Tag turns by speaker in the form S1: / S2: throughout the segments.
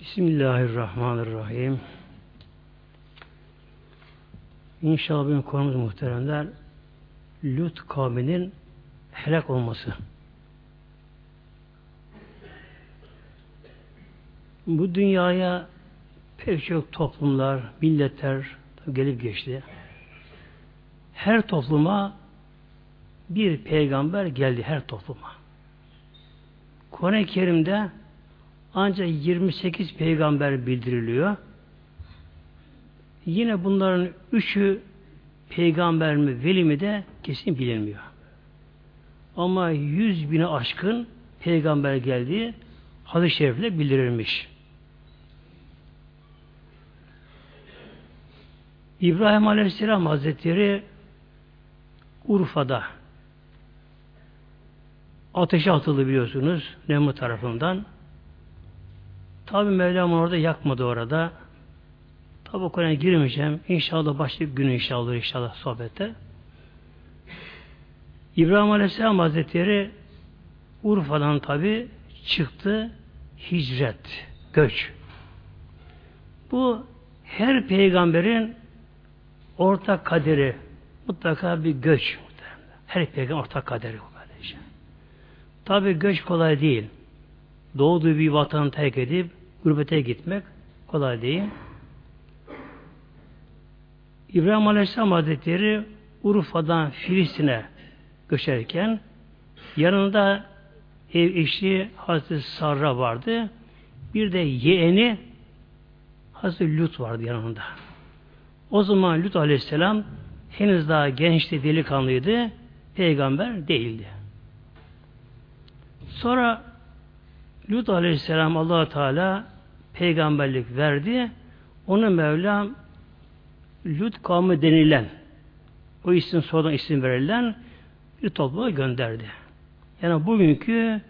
S1: Bismillahirrahmanirrahim. İnşallah bugün konumuz muhteremler Lut kavminin helak olması. Bu dünyaya pek çok toplumlar, milletler gelip geçti. Her topluma bir peygamber geldi her topluma. Kur'an-ı Kerim'de ancak 28 peygamber bildiriliyor. Yine bunların üçü peygamber mi, veli mi de kesin bilinmiyor. Ama yüz bine aşkın peygamber geldiği hadis-i şerifle bildirilmiş. İbrahim Aleyhisselam Hazretleri Urfa'da ateşe atıldı biliyorsunuz Nemrut tarafından. Tabi Mevlam orada yakmadı orada. Tabi o konuya girmeyeceğim. İnşallah başka bir gün inşallah inşallah sohbette. İbrahim Aleyhisselam Hazretleri Urfa'dan tabi çıktı hicret, göç. Bu her peygamberin ortak kaderi mutlaka bir göç. Her peygamber ortak kaderi bu kardeşim. Tabi göç kolay değil. Doğduğu bir vatanı terk edip gurbete gitmek kolay değil. İbrahim Aleyhisselam Hazretleri Urfa'dan Filistin'e göçerken yanında ev eşi Hazreti Sarra vardı. Bir de yeğeni Hazreti Lut vardı yanında. O zaman Lut Aleyhisselam henüz daha gençti, delikanlıydı. Peygamber değildi. Sonra Lut Aleyhisselam allah Teala peygamberlik verdi. Onu Mevlam Lut kavmi denilen o isim sonradan isim verilen bir topluma gönderdi. Yani bugünkü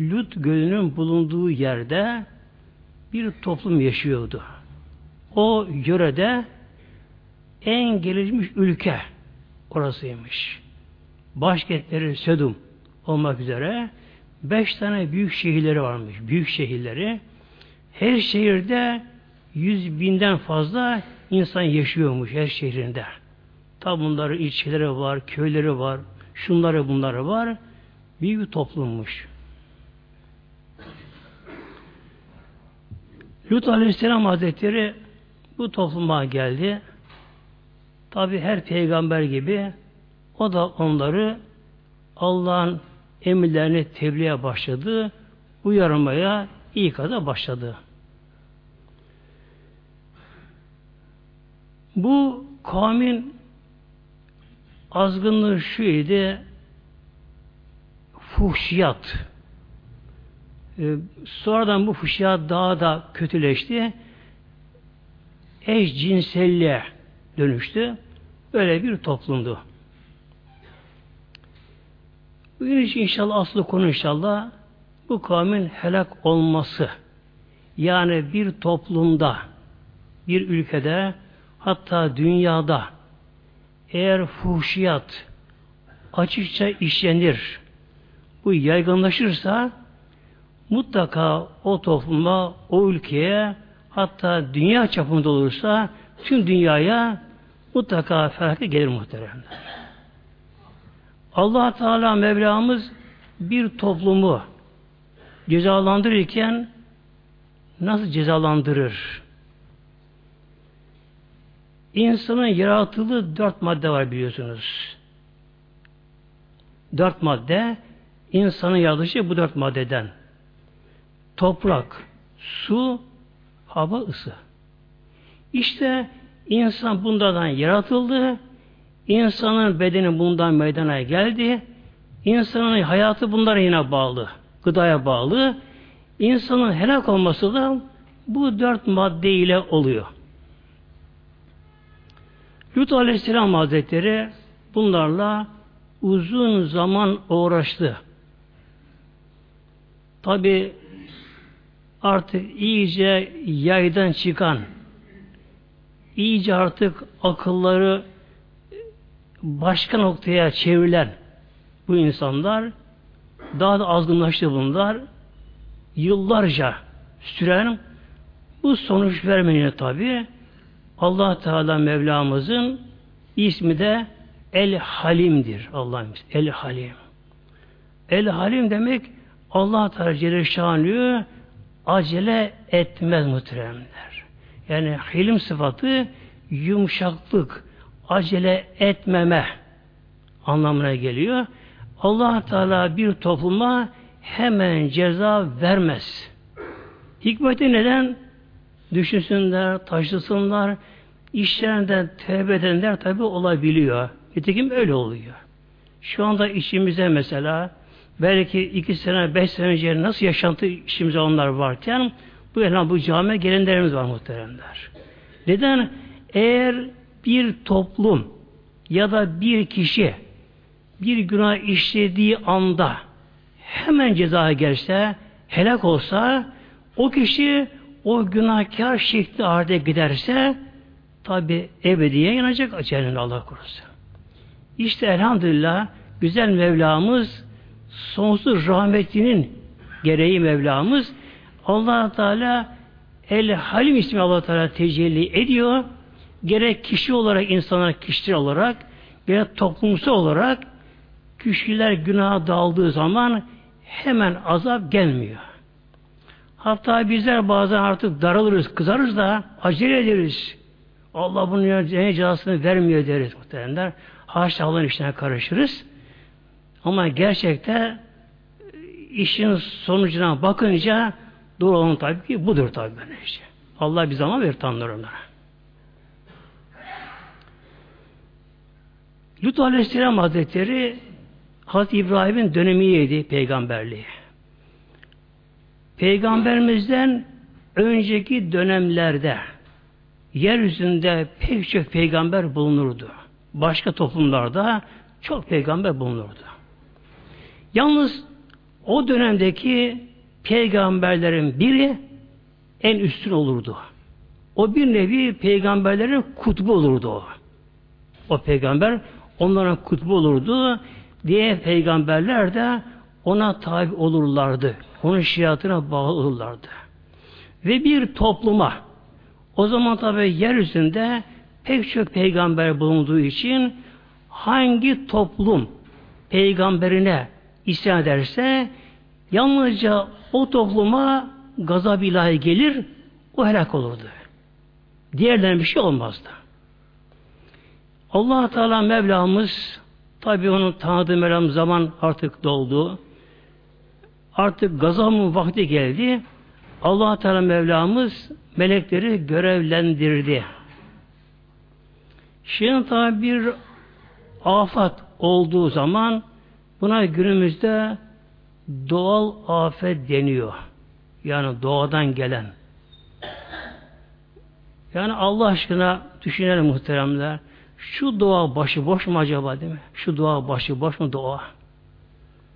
S1: Lut gölünün bulunduğu yerde bir toplum yaşıyordu. O yörede en gelişmiş ülke orasıymış. Başkentleri Sedum olmak üzere beş tane büyük şehirleri varmış. Büyük şehirleri. Her şehirde yüz binden fazla insan yaşıyormuş her şehrinde. Tabi bunların ilçeleri var, köyleri var, şunları bunları var. Büyük bir toplummuş. Lut Aleyhisselam Hazretleri bu topluma geldi. Tabi her peygamber gibi o da onları Allah'ın emirlerini tebliğe başladı, uyarmaya ikada başladı. Bu kavmin azgınlığı şu idi fuhşiyat. Ee, sonradan bu fuhşiyat daha da kötüleşti. Eşcinselliğe dönüştü. Böyle bir toplumdu. Bugün inşallah aslı konu inşallah bu kavmin helak olması. Yani bir toplumda, bir ülkede, hatta dünyada eğer fuhşiyat açıkça işlenir, bu yaygınlaşırsa mutlaka o topluma, o ülkeye hatta dünya çapında olursa tüm dünyaya mutlaka felaket gelir muhteremler. Allah Teala Mevlamız bir toplumu cezalandırırken nasıl cezalandırır? İnsanın yaratıldığı dört madde var biliyorsunuz. Dört madde insanın yaratılışı bu dört maddeden. Toprak, su, hava, ısı. İşte insan bundan yaratıldı. İnsanın bedeni bundan meydana geldi. İnsanın hayatı bunlara yine bağlı. Gıdaya bağlı. İnsanın helak olması da bu dört madde ile oluyor. Lut Aleyhisselam Hazretleri bunlarla uzun zaman uğraştı. Tabi artık iyice yaydan çıkan, iyice artık akılları başka noktaya çevrilen bu insanlar daha da azgınlaştı bunlar. Yıllarca süren Bu sonuç vermeyince tabi Allah Teala Mevlamızın ismi de El Halim'dir. Allah'ın El Halim. El Halim demek Allah Teala Celle acele etmez muhteremler. Yani hilim sıfatı yumuşaklık, acele etmeme anlamına geliyor. Allah Teala bir topluma hemen ceza vermez. Hikmeti neden? Düşünsünler, taşısınlar, işlerinden tevbe edenler tabi olabiliyor. Nitekim öyle oluyor. Şu anda işimize mesela belki iki sene, beş sene önce nasıl yaşantı işimize onlar varken bu elham bu camiye gelenlerimiz var muhteremler. Neden? Eğer bir toplum ya da bir kişi bir günah işlediği anda hemen cezaya gelse, helak olsa o kişi o günahkar şekli halde giderse tabi ebediye yanacak cehennemde Allah korusun. İşte elhamdülillah güzel Mevlamız sonsuz rahmetinin gereği Mevlamız allah Teala El Halim ismi allah Teala tecelli ediyor. Gerek kişi olarak, insanlar kişiler olarak, gerek toplumsal olarak kişiler günaha daldığı zaman hemen azap gelmiyor. Hatta bizler bazen artık daralırız, kızarız da acele ederiz. Allah bunun ne cezasını vermiyor deriz muhtemelenler. Haşa Allah'ın işine karışırız. Ama gerçekte işin sonucuna bakınca doğru olan tabii ki budur tabii böyle işte. Allah bir zaman verir Tanrı onlara. Lut Aleyhisselam Hazretleri Hazreti İbrahim'in dönemiydi peygamberliği. Peygamberimizden önceki dönemlerde yeryüzünde pek çok peygamber bulunurdu. Başka toplumlarda çok peygamber bulunurdu. Yalnız o dönemdeki peygamberlerin biri en üstün olurdu. O bir nevi peygamberlerin kutbu olurdu o. O peygamber onların kutbu olurdu. Diğer peygamberler de ona tabi olurlardı. Onun şiatına bağlı olurlardı. Ve bir topluma o zaman tabi yeryüzünde pek çok peygamber bulunduğu için hangi toplum peygamberine isyan ederse yalnızca o topluma gazab ilahi gelir o helak olurdu. Diğerlerine bir şey olmazdı. Allah Teala Mevlamız tabi onun tanıdığı Mevlam zaman artık doldu. Artık gazamın vakti geldi. allah Teala Mevlamız melekleri görevlendirdi. Şimdi tabi bir afat olduğu zaman buna günümüzde doğal afet deniyor. Yani doğadan gelen. Yani Allah aşkına düşünelim muhteremler. Şu doğa başı boş mu acaba değil mi? Şu doğa başı boş mu doğa?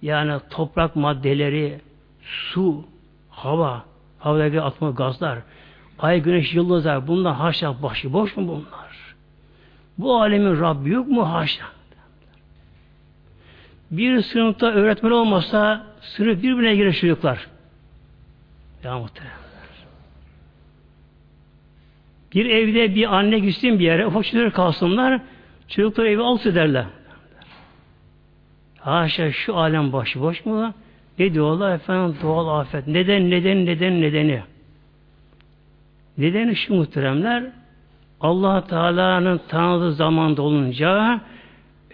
S1: Yani toprak maddeleri, su, hava, havadaki atma gazlar, ay, güneş, yıldızlar bunlar haşa başı boş mu bunlar? Bu alemin Rabbi yok mu haşa? Bir sınıfta öğretmen olmasa sınıf birbirine girer çocuklar. Ya muhteremler. Bir evde bir anne gitsin bir yere, ufak çocuklar kalsınlar, çocuklar evi alt ederler. Haşa şu alem başıboş mu? Ne diyorlar efendim doğal afet. Neden, neden, neden, nedeni. Nedeni şu muhteremler, allah Teala'nın tanıdığı zamanda olunca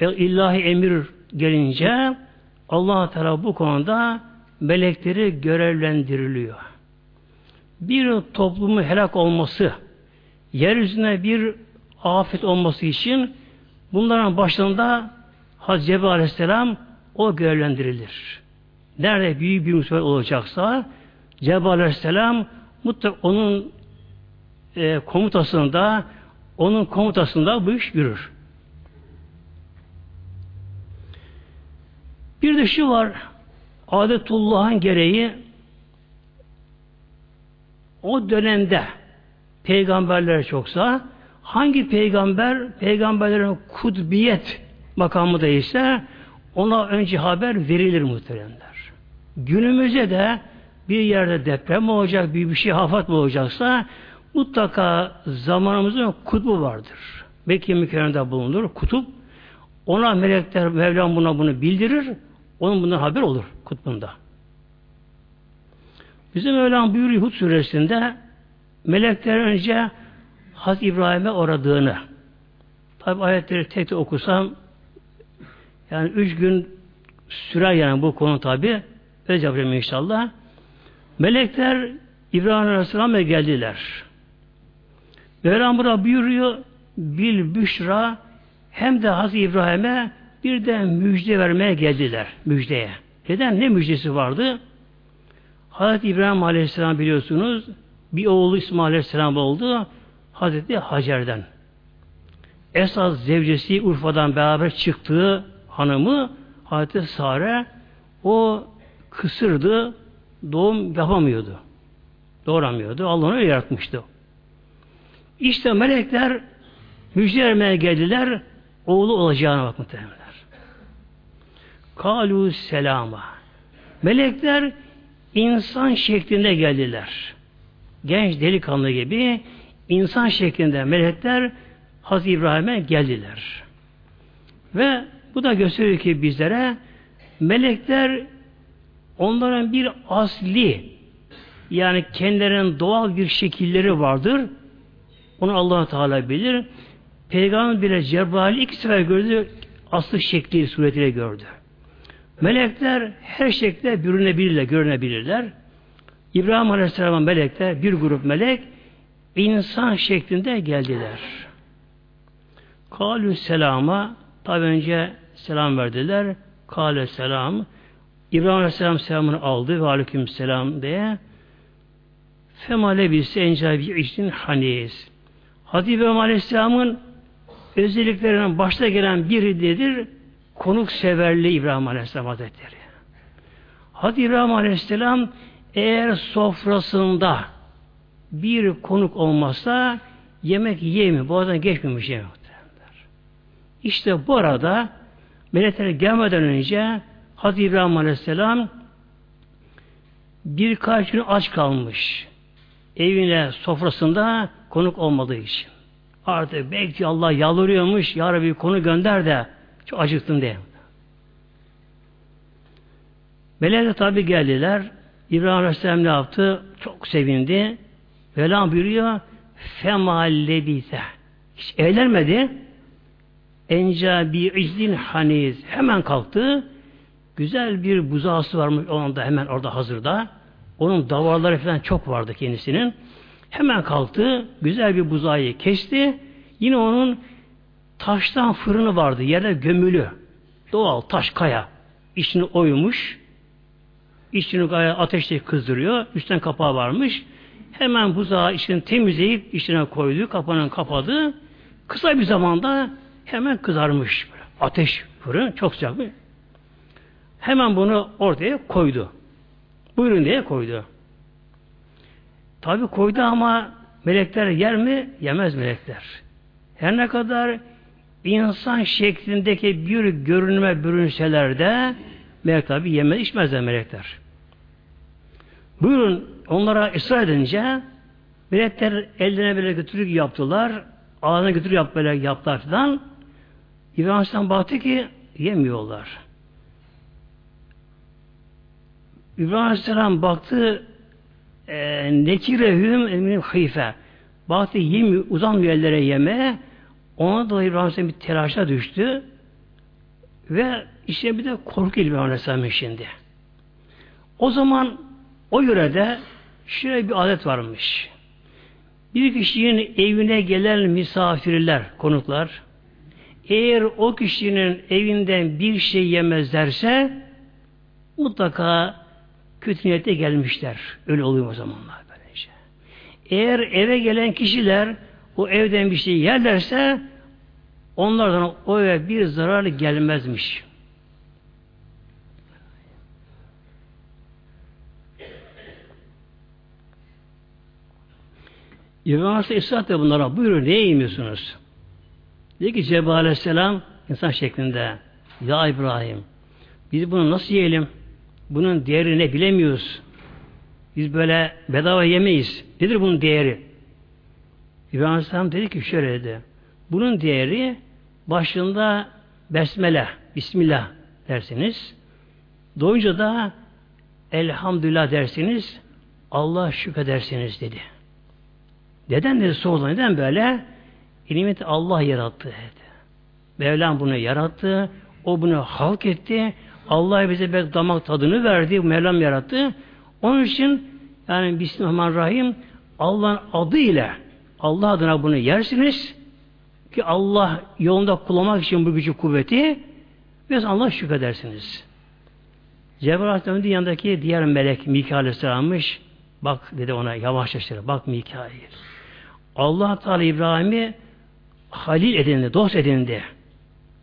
S1: ilahi emir gelince allah Teala bu konuda melekleri görevlendiriliyor. Bir toplumu helak olması, yeryüzüne bir afet olması için bunların başında Hazreti Cebrail Aleyhisselam o görevlendirilir. Nerede büyük bir musibet olacaksa Cebrail Aleyhisselam mutlaka onun e, komutasında onun komutasında bu iş yürür. Bir de şu var adetullah'ın gereği o dönemde peygamberler çoksa hangi peygamber peygamberlerin kudbiyet makamı değilse ona önce haber verilir muhteremler. Günümüzde de bir yerde deprem olacak, bir bir şey hafat mı olacaksa mutlaka zamanımızın kutbu vardır. Mekke mükerremde bulunur, kutup. Ona melekler, Mevlam buna bunu bildirir. Onun bundan haber olur kutbunda. Bizim Mevlam buyuruyor Hud suresinde melekler önce Hazreti İbrahim'e uğradığını tabi ayetleri tek tek okusam yani üç gün sürer yani bu konu tabi öyle yapacağım inşallah. Melekler İbrahim Aleyhisselam'a geldiler. Mevlam burada buyuruyor bil büşra hem de Hazreti İbrahim'e bir de müjde vermeye geldiler. Müjdeye. Neden? Ne müjdesi vardı? Hazreti İbrahim Aleyhisselam biliyorsunuz bir oğlu İsmail Aleyhisselam oldu. Hazreti Hacer'den. Esas zevcesi Urfa'dan beraber çıktığı hanımı Hazreti Sare o kısırdı, doğum yapamıyordu. Doğuramıyordu. Allah onu yaratmıştı. İşte melekler müjde vermeye geldiler. Oğlu olacağına bak muhtemelenler. Kalu selama. Melekler insan şeklinde geldiler. Genç delikanlı gibi insan şeklinde melekler Hazreti İbrahim'e geldiler. Ve bu da gösteriyor ki bizlere melekler onların bir asli yani kendilerinin doğal bir şekilleri vardır. Onu allah Teala bilir. Peygamber bile Cebrail iki sefer gördü. Aslı şekli suretiyle gördü. Melekler her şekilde bürünebilirler, görünebilirler. İbrahim Aleyhisselam'ın melekler, bir grup melek insan şeklinde geldiler. Kalü selama tabi önce selam verdiler. Kale selam. İbrahim Aleyhisselam selamını aldı ve aleyküm selam diye. Female bilse encabi için hanis. Hazreti İbrahim Aleyhisselam'ın özelliklerinden başta gelen biridir konuk severli İbrahim Aleyhisselam Hazretleri. Hazreti İbrahim Aleyhisselam eğer sofrasında bir konuk olmazsa yemek yiyemiyor. Boğazdan geçmemiş yemek. İşte bu arada melekler gelmeden önce Hazreti İbrahim Aleyhisselam birkaç gün aç kalmış. Evine, sofrasında konuk olmadığı için. Artık belki Allah yalvarıyormuş, Ya Rabbi konu gönder de çok acıktım diye. Melekler tabi geldiler. İbrahim Aleyhisselam ne yaptı? Çok sevindi. Velam buyuruyor femallebise. Hiç evlenmedi. Enca bir izdin haniz. Hemen kalktı. Güzel bir buzağısı varmış onun da hemen orada hazırda. Onun davarları falan çok vardı kendisinin. Hemen kalktı. Güzel bir buzağı kesti. Yine onun taştan fırını vardı. Yerde gömülü. Doğal taş kaya. İçini oymuş. İçini kaya ateşte kızdırıyor. Üstten kapağı varmış. Hemen buzağı içini temizleyip içine koydu. Kapağını kapadı. Kısa bir zamanda hemen kızarmış. Böyle. Ateş fırın çok sıcak. Hemen bunu ortaya koydu. Buyurun diye koydu. Tabi koydu ama melekler yer mi? Yemez melekler. Her ne kadar insan şeklindeki bir görünme bürünseler de melek tabi yemez içmezler melekler. Buyurun onlara ısrar edince melekler ellerine böyle götürük yaptılar. Ağzına götürük yap, böyle yaptılar falan. İbrahim Aleyhisselam baktı ki yemiyorlar. İbrahim Aleyhisselam baktı e, nekirehüm eminim hıyfe. Baktı yemiyor, uzanmıyor ellere yeme. Ona dolayı İbrahim Aleyhisselam bir telaşa düştü. Ve işte bir de korku İbrahim Aleyhisselam'ın şimdi. O zaman o yörede şöyle bir adet varmış. Bir kişinin evine gelen misafirler, konuklar, eğer o kişinin evinden bir şey yemezlerse mutlaka kötü niyete gelmişler. Öyle oluyor o zamanlar böylece. Eğer eve gelen kişiler o evden bir şey yerlerse onlardan o eve bir zarar gelmezmiş. İbrahim Aleyhisselam da bunlara buyurun ne yemiyorsunuz? Dedi ki Cebrail Aleyhisselam insan şeklinde Ya İbrahim biz bunu nasıl yiyelim? Bunun değerini bilemiyoruz. Biz böyle bedava yemeyiz. Nedir bunun değeri? İbrahim Aleyhisselam dedi ki şöyle dedi. Bunun değeri başında Besmele, Bismillah dersiniz. Doğunca da Elhamdülillah dersiniz. Allah şükredersiniz dedi. Neden dedi sordu. Neden böyle? İlimeti Allah yarattı dedi. Mevlam bunu yarattı. O bunu halk etti. Allah bize belki damak tadını verdi. Mevlam yarattı. Onun için yani Bismillahirrahmanirrahim Allah'ın adı ile Allah adına bunu yersiniz ki Allah yolunda kullanmak için bu gücü kuvveti ve Allah şükredersiniz. Cebrail Aleyhisselam'ın yanındaki diğer melek Mikail Aleyhisselam'mış. Bak dedi ona yavaşlaştır. Bak Mikail. Allah Teala İbrahim'i halil edindi, dost edindi.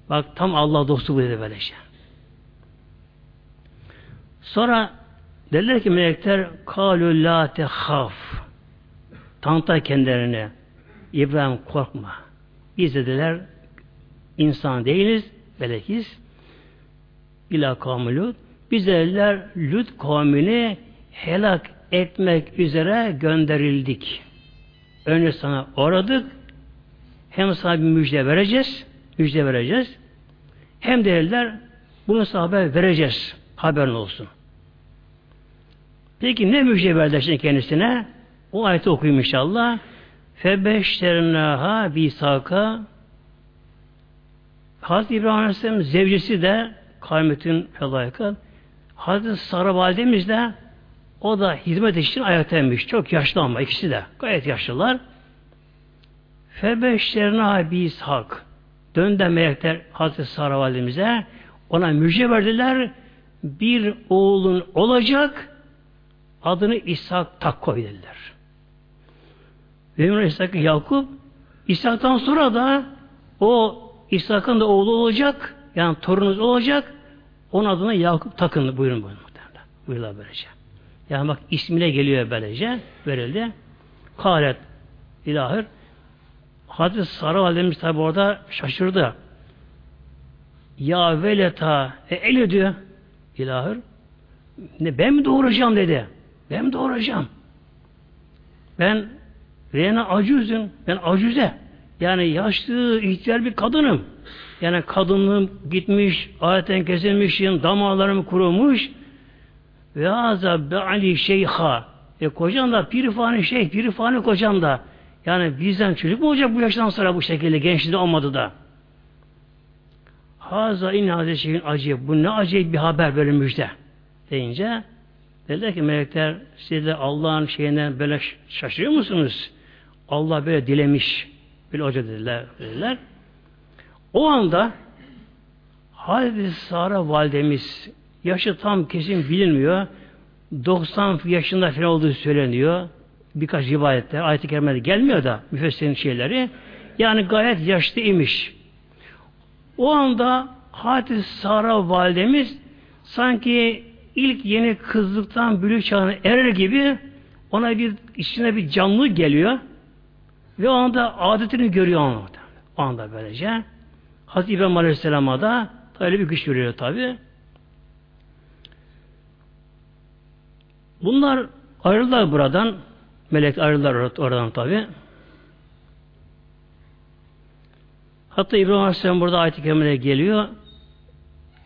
S1: Bak tam Allah dostu bu dedi böylece. Sonra dediler ki melekler kalü la tehaf tanıta kendilerine İbrahim korkma. Biz dediler insan değiliz, melekiz. İla kavmi Biz dediler Lut kavmini helak etmek üzere gönderildik. Önce sana oradık. Hem sana bir müjde vereceğiz. Müjde vereceğiz. Hem dediler bunu sana haber vereceğiz. Haberin olsun. Peki ne müjde şimdi kendisine? O ayeti okuyayım inşallah. Febeşternaha bisaka Hazreti İbrahim Aleyhisselam zevcesi de kavmetin felaykat Hazreti Sara validemiz de o da hizmet için ayaktaymış. Çok yaşlı ama ikisi de. Gayet yaşlılar. Febeşlerine biz hak. Döndü melekler Hazreti Sara validemize. Ona müjde verdiler. Bir oğlun olacak. Adını İshak tak koy dediler. Ve İshak Yakup İshak'tan sonra da o İshak'ın da oğlu olacak. Yani torunuz olacak. Onun adına Yakup takın buyurun buyurun. Buyurlar böylece. Yani bak ismine geliyor böylece. Verildi. Kalet ilahir. Hazreti Sara Validemiz tabi orada şaşırdı. Ya veleta e el diyor ilahir. Ne, ben mi doğuracağım dedi. Ben mi doğuracağım? Ben Reyna acüzüm. Ben acüze. Yani yaşlı, ihtiyar bir kadınım. Yani kadınlığım gitmiş, ayetten kesilmişim, damarlarım kurumuş. Ve azab be'ali şeyha. E kocam da pirifani şey, pirifani kocam da. Yani bizden çocuk mu olacak bu yaştan sonra bu şekilde gençliğinde olmadı da. Haza in şeyin acı. Bu ne acayip bir haber böyle müjde. Deyince dediler ki melekler siz de Allah'ın şeyinden böyle şaşırıyor musunuz? Allah böyle dilemiş. Böyle hoca dediler. dediler. O anda Hazreti Sara validemiz Yaşı tam kesin bilinmiyor. 90 yaşında falan olduğu söyleniyor. Birkaç rivayette, ayet-i kerimede gelmiyor da müfessirin şeyleri. Yani gayet yaşlı imiş. O anda Hazreti Sara validemiz sanki ilk yeni kızlıktan bülük çağına erer gibi ona bir içine bir canlı geliyor ve o anda adetini görüyor onu. O anda böylece. Hazreti İbrahim Aleyhisselam'a da öyle bir güç veriyor tabi. Bunlar ayrıldılar buradan. Melek ayrıldılar oradan tabi. Hatta İbrahim Aleyhisselam burada ayet-i geliyor.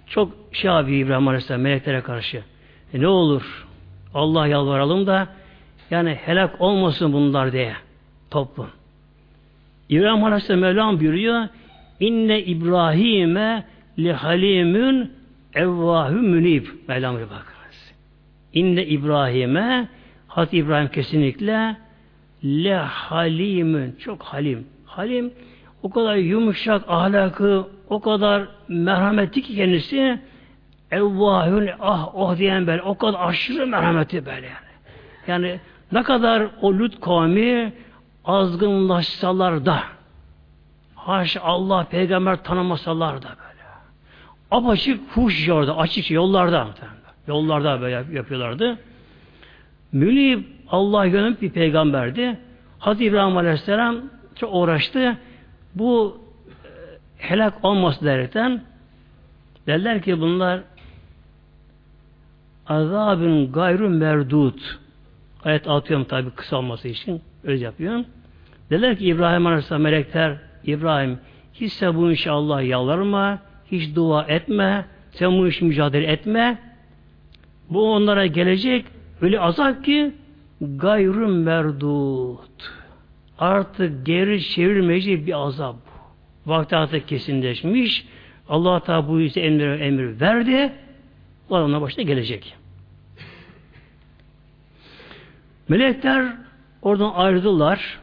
S1: Çok şey abi İbrahim Aleyhisselam meleklere karşı. E ne olur Allah yalvaralım da yani helak olmasın bunlar diye toplum. İbrahim Aleyhisselam Mevlam buyuruyor İnne İbrahim'e li halimün evvahü münib. Mevlam bak. İnne İbrahim'e Hazreti İbrahim kesinlikle le halimün çok halim. Halim o kadar yumuşak ahlakı, o kadar merhametli ki kendisi evvahün ah oh diyen böyle o kadar aşırı merhameti böyle yani. Yani ne kadar o Lut kavmi azgınlaşsalar da haş Allah peygamber tanımasalar da böyle. Apaçık fuş orada, açık yollarda. Yollarda böyle yapıyorlardı. Münib Allah gönüp bir peygamberdi. Hazreti İbrahim Aleyhisselam çok uğraştı. Bu e, helak olması derken derler ki bunlar azabın gayru merdut Ayet atıyorum tabi kısa olması için. Öyle yapıyorum. Dediler ki İbrahim Aleyhisselam melekler İbrahim hiç sen bu işe Allah yalvarma, hiç dua etme, sen bu işi mücadele etme. Bu onlara gelecek öyle azap ki gayrı merdut. Artık geri çevirmeyecek bir azap. Vakti artık kesinleşmiş. Allah Teala bu yüzden emir, emir verdi. O ona başta gelecek. Melekler oradan ayrıldılar.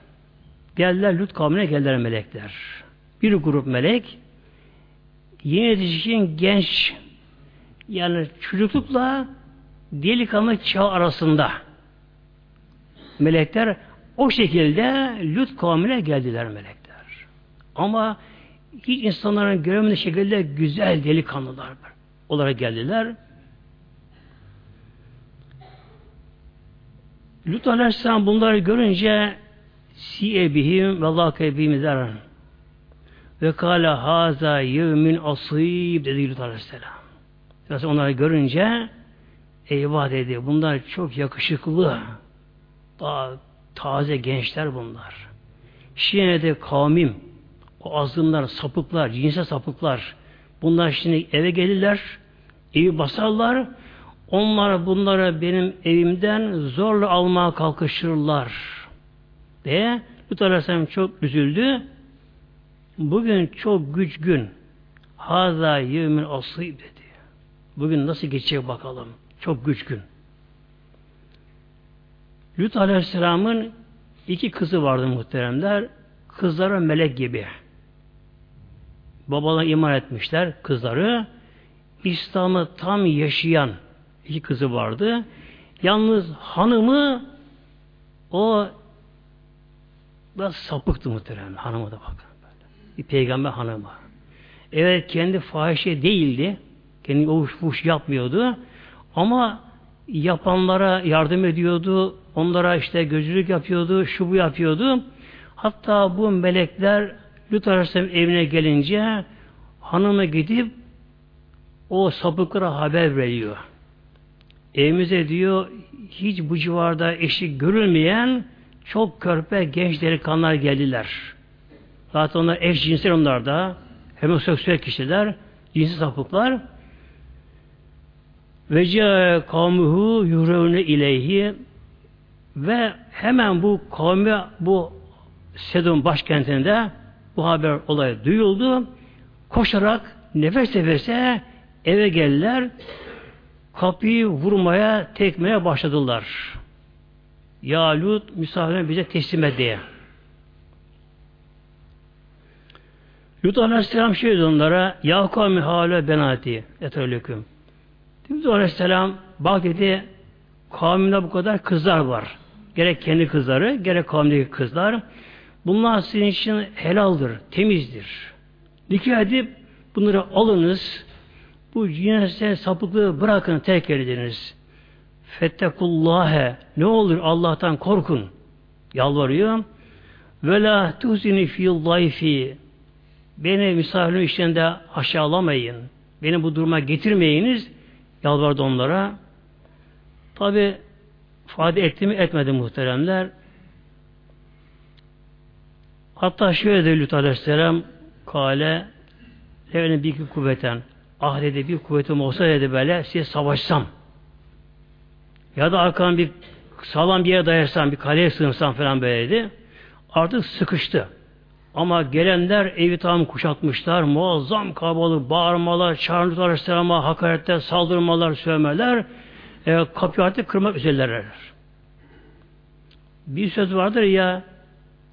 S1: Geldiler Lut kavmine geldiler melekler. Bir grup melek yeni yetişkin genç yani çocuklukla delikanlı çağ arasında melekler o şekilde Lut kavmine geldiler melekler. Ama hiç insanların göremediği şekilde güzel delikanlılar olarak geldiler. Lut Aleyhisselam bunları görünce siye bihim ve lâke bihim ve kâle hâzâ yevmin asîb dedi Lut Aleyhisselam. Mesela onları görünce eyvah dedi. Bunlar çok yakışıklı. Daha taze gençler bunlar. Şimdi de kavmim o azgınlar, sapıklar, cinsel sapıklar bunlar şimdi eve gelirler evi basarlar onlar bunlara benim evimden zorla almaya kalkışırlar diye Lut Aleyhisselam çok üzüldü. Bugün çok güç gün. Haza yevmin asib dedi. Bugün nasıl geçecek bakalım. Çok güç gün. Lut Aleyhisselam'ın iki kızı vardı muhteremler. Kızları melek gibi. Babalar iman etmişler kızları. İslam'ı tam yaşayan iki kızı vardı. Yalnız hanımı o da sapıktı muhterem. Hanımı da bakın. Bir peygamber hanımı. Evet kendi fahişe değildi. Kendi o fuş yapmıyordu. Ama yapanlara yardım ediyordu. Onlara işte gözlük yapıyordu. Şu bu yapıyordu. Hatta bu melekler Lut Aleyhisselam evine gelince hanımı gidip o sapıklara haber veriyor. Evimize diyor hiç bu civarda eşi görülmeyen çok körpe genç delikanlılar geldiler. Zaten onlar eş cinsel onlar da homoseksüel kişiler, cinsi sapıklar. Ve kavmuhu yurevne ileyhi ve hemen bu kavmi bu Sedum başkentinde bu haber olay duyuldu. Koşarak nefes nefese eve geldiler. Kapıyı vurmaya, tekmeye başladılar. Ya Lut misafirine bize teslim et diye. Lut Aleyhisselam şey dedi onlara Ya kavmi hâle benati etelüküm. Lut Aleyhisselam bak dedi kavminde bu kadar kızlar var. Gerek kendi kızları, gerek kavmindeki kızlar. Bunlar sizin için helaldir, temizdir. Nikah edip bunları alınız, bu cinsel sapıklığı bırakın, terk ediniz. Fettekullâhe, ne olur Allah'tan korkun. Yalvarıyor. Ve la tuzini fî zayfi. Beni misafirin işlerinde aşağılamayın. Beni bu duruma getirmeyiniz. Yalvardı onlara. Tabi ifade etti mi etmedi muhteremler. Hatta şöyle de Lut Aleyhisselam kale levene bir kuvveten ah bir kuvvetim olsa dedi böyle size savaşsam ya da arkadan bir sağlam bir yere dayarsam bir kaleye sığınsam falan böyle dedi. Artık sıkıştı. Ama gelenler evi tam kuşatmışlar. Muazzam kalabalık, bağırmalar, çağrılar aleyhisselama, hakaretler, saldırmalar, sövmeler. E, kapıyı artık kırmak üzereler. Bir söz vardır ya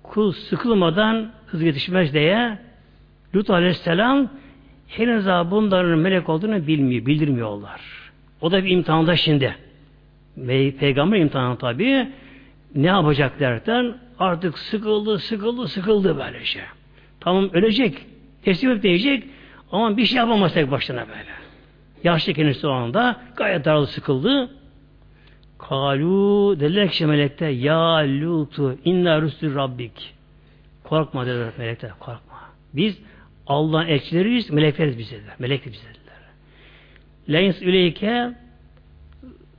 S1: kul sıkılmadan hız yetişmez diye Lut aleyhisselam henüz bunların melek olduğunu bilmiyor, bildirmiyorlar. O da bir imtihanda şimdi. Peygamber imtihanı tabi ne yapacak derken artık sıkıldı, sıkıldı, sıkıldı böyle şey. Tamam ölecek, teslim diyecek ama bir şey yapamaz tek başına böyle. Yaşlı kendisi o anda gayet darlı sıkıldı. Kalu dediler ki melekte ya lutu inna rüstü rabbik. Korkma dediler melekler korkma. Biz Allah'ın elçileriyiz, melekleriz biz dediler. Melek de biz dediler. Leyns üleyke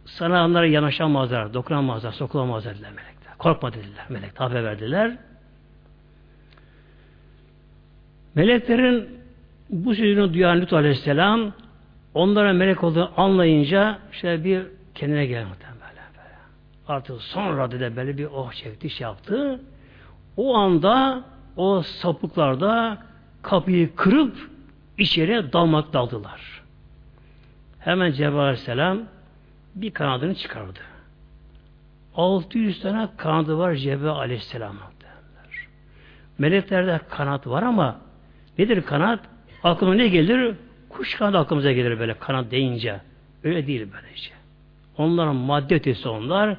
S1: sana onlara yanaşamazlar, dokunamazlar, sokulamazlar dediler melekler. Korkma dediler. Melek haber verdiler. Meleklerin bu sözünü duyan Lut Aleyhisselam onlara melek olduğunu anlayınca işte bir kendine geldi böyle, böyle. Artık sonra da böyle bir oh çekti, şey yaptı. O anda o sapıklarda kapıyı kırıp içeri dalmak daldılar. Hemen Cebrail Aleyhisselam bir kanadını çıkardı. 600 tane kanadı var Cebrail Aleyhisselam'ın. Meleklerde kanat var ama nedir kanat? Aklıma ne gelir? Kuş kanadı aklımıza gelir böyle kanat deyince. Öyle değil böylece. Onların madde ötesi onlar.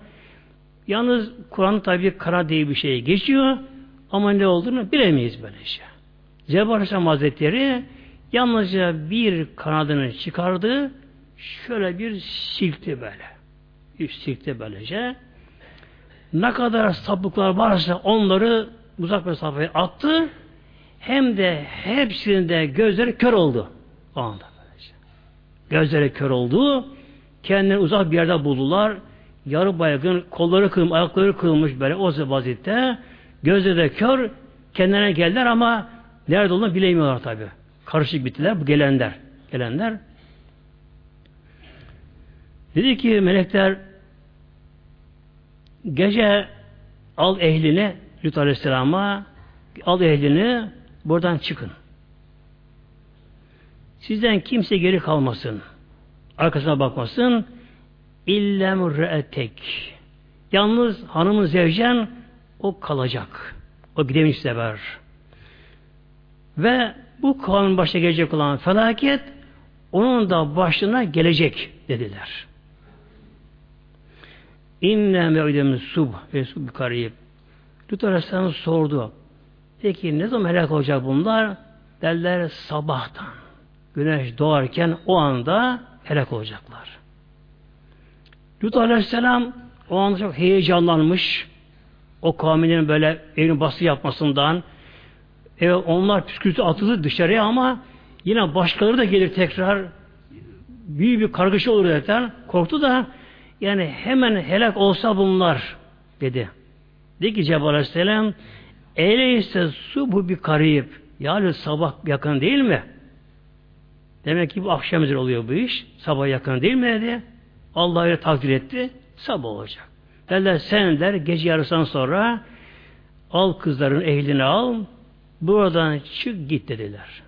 S1: Yalnız Kur'an tabi kanat diye bir şey geçiyor ama ne olduğunu bilemeyiz böylece. Aleyhisselam Hazretleri yalnızca bir kanadını çıkardı şöyle bir silkti böyle. Bir silkti böylece. Ne kadar sapıklar varsa onları uzak mesafeye attı. Hem de hepsinde gözleri kör oldu. O anda böylece. Gözleri kör oldu. Kendini uzak bir yerde buldular. Yarı baygın, kolları kırılmış, ayakları kırılmış böyle o vaziyette. Gözleri de kör. Kendine geldiler ama nerede olduğunu bilemiyorlar tabi. Karışık bittiler bu gelenler. Gelenler. Dedi ki melekler gece al ehlini Lut Aleyhisselam'a al ehlini buradan çıkın. Sizden kimse geri kalmasın. Arkasına bakmasın. İllem re'etek. Yalnız hanımın zevcen o kalacak. O gidemiş sever. Ve bu kavmin başına gelecek olan felaket onun da başına gelecek dediler. İnne mevdemiz sub ve sub karib. Lut Aleyhisselam sordu. Peki ne zaman helak olacak bunlar? Derler sabahtan. Güneş doğarken o anda helak olacaklar. Lut Aleyhisselam o anda çok heyecanlanmış. O kavminin böyle evini bası yapmasından. Evet onlar püskürtü atıldı dışarıya ama yine başkaları da gelir tekrar büyük bir kargaşa olur zaten. Korktu da yani hemen helak olsa bunlar dedi. Dedi ki Cebrail Aleyhisselam Eyleyse su bu bir karayip. Yani sabah yakın değil mi? Demek ki bu akşam üzeri oluyor bu iş. Sabah yakın değil mi dedi. Allah öyle takdir etti. Sabah olacak. Derler sen der gece yarısından sonra al kızların ehlini al buradan çık git dediler.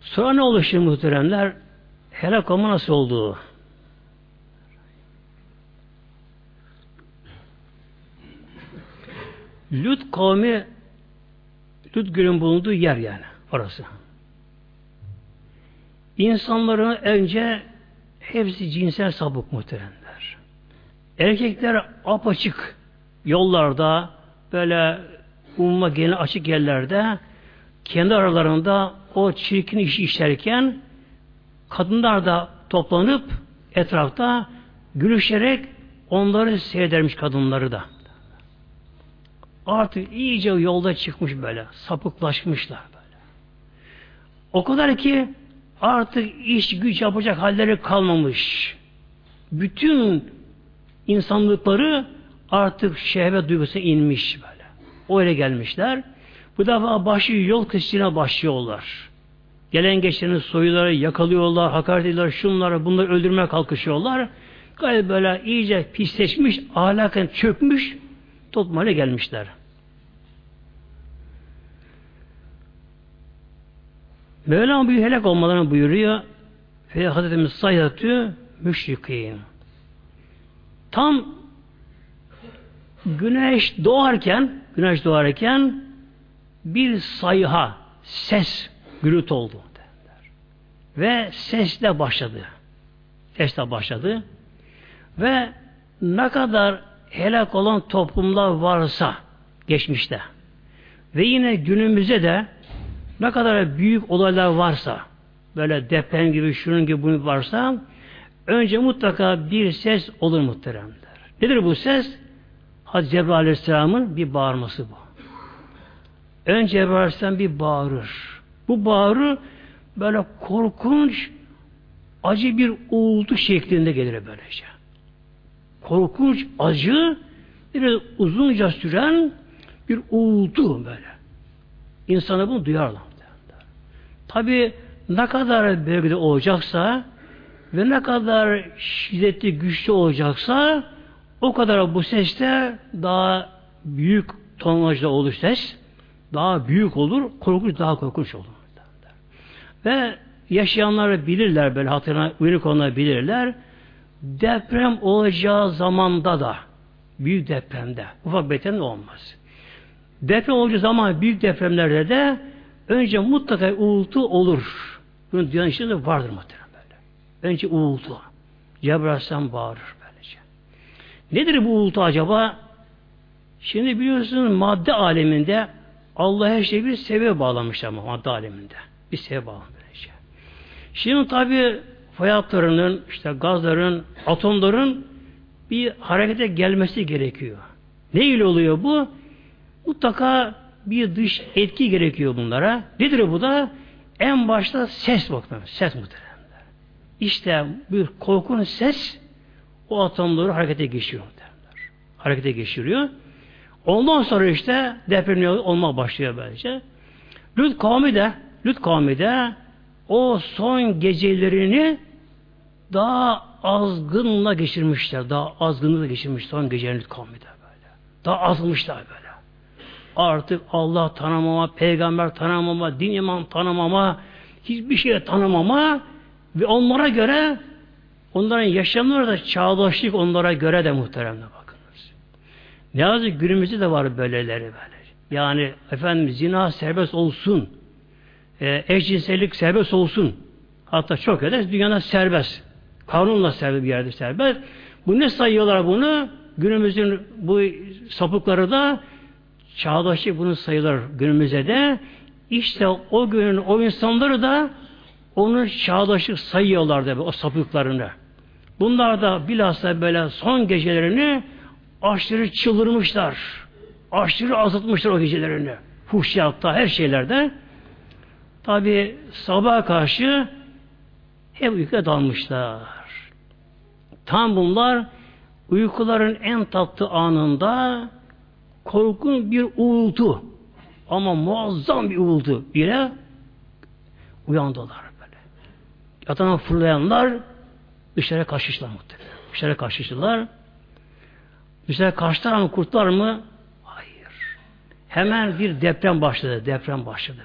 S1: Sonra ne oldu şimdi muhteremler? Helak olma nasıl oldu? Lut kavmi Lut gölün bulunduğu yer yani orası. İnsanların önce hepsi cinsel sabık muhteremler. Erkekler apaçık yollarda böyle umma gelen açık yerlerde kendi aralarında o çirkin işi işlerken kadınlar da toplanıp etrafta gülüşerek onları seyredermiş kadınları da. Artık iyice yolda çıkmış böyle. Sapıklaşmışlar böyle. O kadar ki artık iş güç yapacak halleri kalmamış. Bütün insanlıkları artık şehvet duygusu inmiş böyle. Öyle gelmişler. Bu defa başlıyor yol kısmına başlıyorlar. Gelen geçeni soyuları yakalıyorlar, hakaret ediyorlar, şunları bunları öldürmeye kalkışıyorlar. Gayet böyle iyice pisleşmiş, ahlaken çökmüş toplum gelmişler. Mevlam bir helak olmalarını buyuruyor. Fe Hazretimiz sayatü müşrikin. Tam güneş doğarken güneş doğarken bir sayha, ses, gürültü oldu. Derler. Ve sesle başladı. Sesle başladı. Ve ne kadar helak olan toplumlar varsa geçmişte ve yine günümüzde de ne kadar büyük olaylar varsa böyle deprem gibi şunun gibi bunun varsa önce mutlaka bir ses olur muhteremler. Nedir bu ses? Hazreti Cebrail Aleyhisselam'ın bir bağırması bu. Önce Cebrail Aleyhisselam bir bağırır. Bu bağırı böyle korkunç acı bir uğultu şeklinde gelir böylece. Korkunç, acı, biraz uzunca süren bir uğultu böyle. İnsanı bunu duyarlar. Tabi ne kadar bölgede olacaksa ve ne kadar şiddetli, güçlü olacaksa o kadar bu seste daha büyük tonajda olur ses. Daha büyük olur, korkunç daha korkunç olur. Ve yaşayanlar bilirler böyle hatırına uyanık olanlar bilirler. Deprem olacağı zamanda da büyük depremde ufak beten olmaz. Deprem olacağı zaman büyük depremlerde de önce mutlaka uğultu olur. Bunun dünyanın içinde vardır muhtemelen böyle. Önce uğultu. Cebrail bağırır böylece. Nedir bu uğultu acaba? Şimdi biliyorsunuz madde aleminde Allah her şeyi bir sebebe bağlamış ama madde aleminde. Bir sebebe bağlamış. Şimdi tabi fay işte gazların, atomların bir harekete gelmesi gerekiyor. Ne ile oluyor bu? Mutlaka bir dış etki gerekiyor bunlara. Nedir bu da? En başta ses bakın. Ses muhtemelen. İşte bir korkunç ses o atomları harekete geçiriyor. Derler. Harekete geçiriyor. Ondan sonra işte deprem olma başlıyor bence. Lüt kavmi de Lüt kavmi de o son gecelerini daha azgınla geçirmişler. Daha azgınlıkla geçirmiş son gecelerini kavmi de böyle. Daha azmışlar böyle. Artık Allah tanımama, peygamber tanımama, din iman tanımama, hiçbir şey tanımama ve onlara göre onların yaşamları da çağdaşlık onlara göre de muhteremle bakınız. Ne yazık günümüzde de var böyleleri böyle. Yani efendim zina serbest olsun e, eşcinsellik serbest olsun. Hatta çok eder dünyada serbest. Kanunla serbest bir yerde serbest. Bu ne sayıyorlar bunu? Günümüzün bu sapıkları da çağdaşlık bunu sayılır günümüzde de. İşte o günün o insanları da onu çağdaşlık sayıyorlar da o sapıklarını. Bunlar da bilhassa böyle son gecelerini aşırı çıldırmışlar. Aşırı azaltmışlar o gecelerini. Fuhşiyatta her şeylerde. Tabi sabah karşı hep uykuya dalmışlar. Tam bunlar uykuların en tatlı anında korkun bir uğultu ama muazzam bir uğultu ile uyandılar böyle. Yatağına fırlayanlar dışarı kaçıştılar muhtemelen. Dışarı kaçıştılar. Dışarı kaçtılar mı kurtlar mı? Hayır. Hemen bir deprem başladı. Deprem başladı.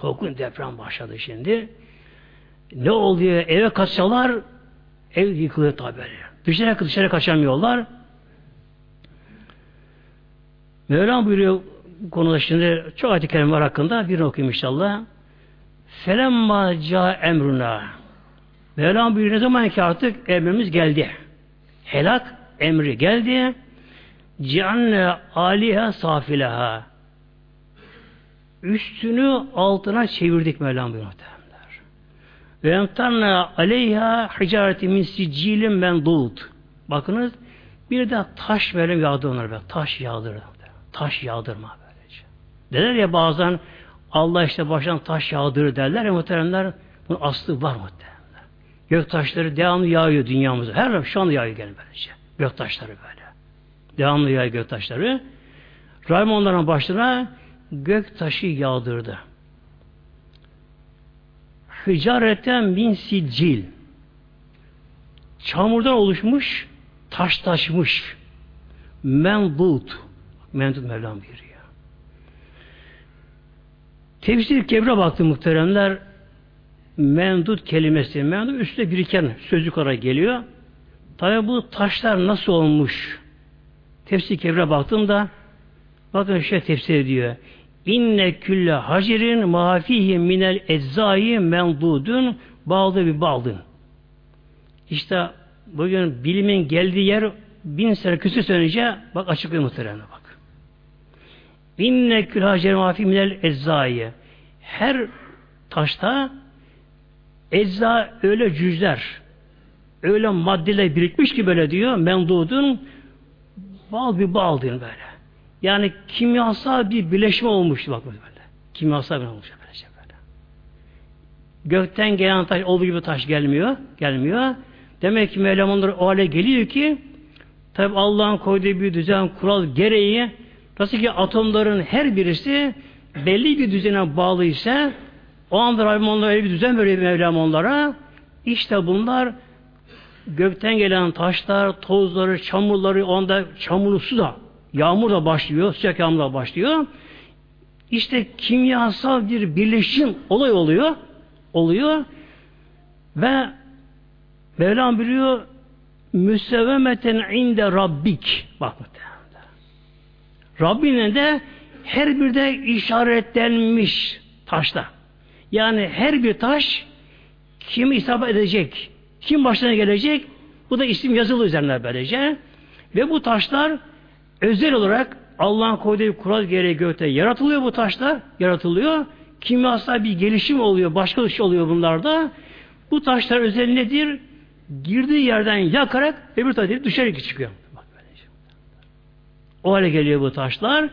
S1: Korkunç deprem başladı şimdi. Ne oluyor? Eve kaçsalar ev yıkılıyor tabi. Dışarı, dışarı kaçamıyorlar. Mevlam buyuruyor konuda şimdi çok ayet-i var hakkında. Bir okuyayım inşallah. Felemma ca emruna. Mevlam buyuruyor ne zaman ki artık emrimiz geldi. Helak emri geldi. Cianne aliha safilaha üstünü altına çevirdik Mevlam buyuruyor Ve emtanna aleyha hicareti min siccilin mendud. Bakınız bir de taş böyle yağdı onlar böyle. Taş yağdır. Taş yağdırma böylece. Derler ya bazen Allah işte baştan taş yağdırır derler ya muhteremler bunun aslı var muhteremler. Gök taşları devamlı yağıyor dünyamıza. Her şu anda yağıyor gene böylece. Gök taşları böyle. Devamlı yağıyor gök taşları. Rahim onların başına gök taşı yağdırdı. Hıcareten bin siccil çamurdan oluşmuş taş taşmış menbut menbut Mevlam buyuruyor. Tefsir kevre baktı muhteremler mendut kelimesi mendut üstte biriken sözcük olarak geliyor. Tabi bu taşlar nasıl olmuş? Tefsir kevre baktığımda bakın şey tefsir ediyor. İnne külle hacirin mafihi minel eczai mendudun bağlı bir bağlı. İşte bugün bilimin geldiği yer bin sene küsür sene önce bak açıklıyor muhtemelen bak. İnne külle hacirin mafihi minel eczai her taşta ecza öyle cüzler öyle maddeler birikmiş ki böyle diyor mendudun bal bir bal diyor böyle. Yani kimyasal bir birleşme olmuş bak böyle. Kimyasal bir olmuş böylece böyle. Gökten gelen taş olduğu gibi taş gelmiyor. Gelmiyor. Demek ki Mevlam onları o hale geliyor ki tabi Allah'ın koyduğu bir düzen kural gereği nasıl ki atomların her birisi belli bir düzene bağlı ise o anda Rabbim onlara öyle bir düzen veriyor Mevlam onlara. İşte bunlar gökten gelen taşlar, tozları, çamurları, onda çamurlu su da, yağmur da başlıyor, sıcak yağmur da başlıyor. İşte kimyasal bir birleşim olay oluyor, oluyor ve Mevlam biliyor müsevvemeten inde rabbik bak Rabbine de her bir de işaretlenmiş taşta. Yani her bir taş kim isabet edecek, kim başına gelecek, bu da isim yazılı üzerine böylece. Ve bu taşlar özel olarak Allah'ın koyduğu kural gereği gökte yaratılıyor bu taşlar, yaratılıyor. Kimyasal bir gelişim oluyor, başka bir şey oluyor bunlarda. Bu taşlar özel nedir? Girdiği yerden yakarak öbür tarafa düşerek çıkıyor. O hale geliyor bu taşlar.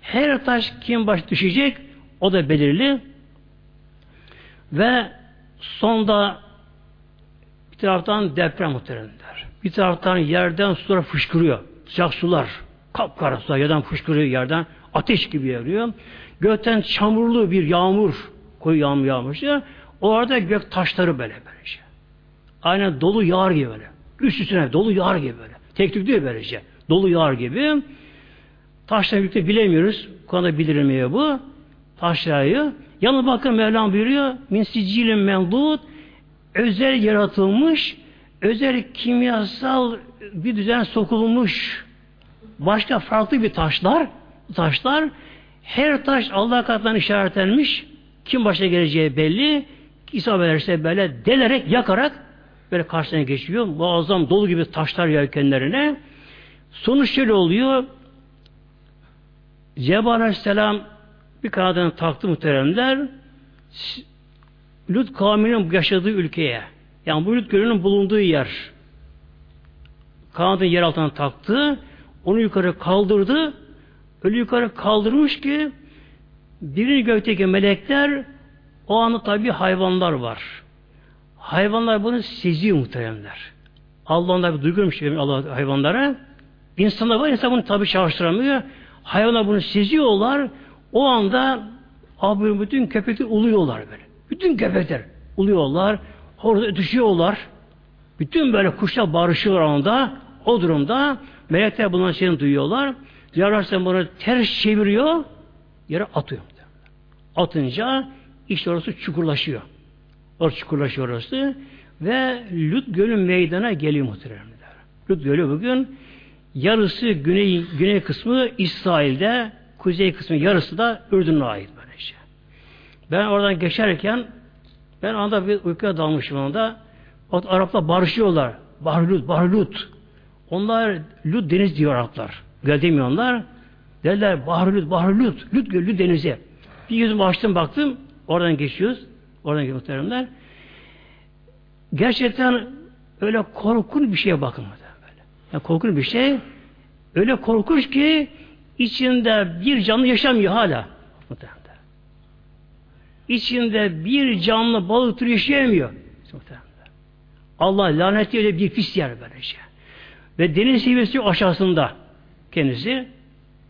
S1: Her taş kim baş düşecek o da belirli. Ve sonda bir taraftan deprem muhteremler. Bir taraftan yerden sular fışkırıyor. Sıcak sular. Kapkara sular yerden fışkırıyor yerden. Ateş gibi yarıyor. Gökten çamurlu bir yağmur koyu yağmur yağmıştı. Orada gök taşları böyle böylece. Aynen dolu yağar gibi böyle. Üst üstüne dolu yağar gibi böyle. Tek tük değil böylece. Dolu yağar gibi. Taşla birlikte bilemiyoruz. Bu konuda bildirmiyor bu. Taşlayı. Yalnız bakın Mevlam buyuruyor. Min sicilin mendud özel yaratılmış özel kimyasal bir düzen sokulmuş başka farklı bir taşlar taşlar her taş Allah katından işaretlenmiş kim başa geleceği belli İsa ederse böyle delerek yakarak böyle karşısına geçiyor. Muazzam dolu gibi taşlar yelkenlerine. Sonuç şöyle oluyor. Cebrail Aleyhisselam bir kanadını taktı muhteremler. Lut kavminin yaşadığı ülkeye yani bu Lut gölünün bulunduğu yer kanadını yer altına taktı. Onu yukarı kaldırdı. Öyle yukarı kaldırmış ki birinci gökteki melekler o anda tabi hayvanlar var. Hayvanlar bunu seziyor muhteremler. Allah'ın bir duyguyormuş Allah hayvanlara. İnsanlar var, insan bunu tabi çalıştıramıyor. Hayvanlar bunu seziyorlar. O anda abi bütün köpekler uluyorlar böyle. Bütün köpekler uluyorlar. Orada ötüşüyorlar. Bütün böyle kuşlar barışıyorlar anda. O durumda melekler bunların şeyini duyuyorlar. Yararsan bunu ters çeviriyor. Yere atıyor. Atınca işte orası çukurlaşıyor. Orası çukurlaşıyor orası. Ve Lut Gölü meydana geliyor muhtemelen. Lut Gölü bugün yarısı güney, güney kısmı İsrail'de, kuzey kısmı yarısı da Ürdün'e ait böylece. Ben oradan geçerken ben anda bir uykuya dalmışım onda. O Araplar barışıyorlar. Bahlut, Bahlut. Onlar Lut deniz diyor Araplar. Demiyorlar. Derler Bahlut, Bahlut. Lut gölü denize. Bir yüzümü açtım baktım. Oradan geçiyoruz. Oradan geçiyoruz. Gerçekten öyle korkunç bir şeye bakın. Yani korkunç bir şey. Öyle korkunç ki içinde bir canlı yaşamıyor hala. İçinde bir canlı balık türü yaşayamıyor. Allah lanet öyle bir pis yer böylece. Şey. Ve deniz seviyesi aşağısında kendisi.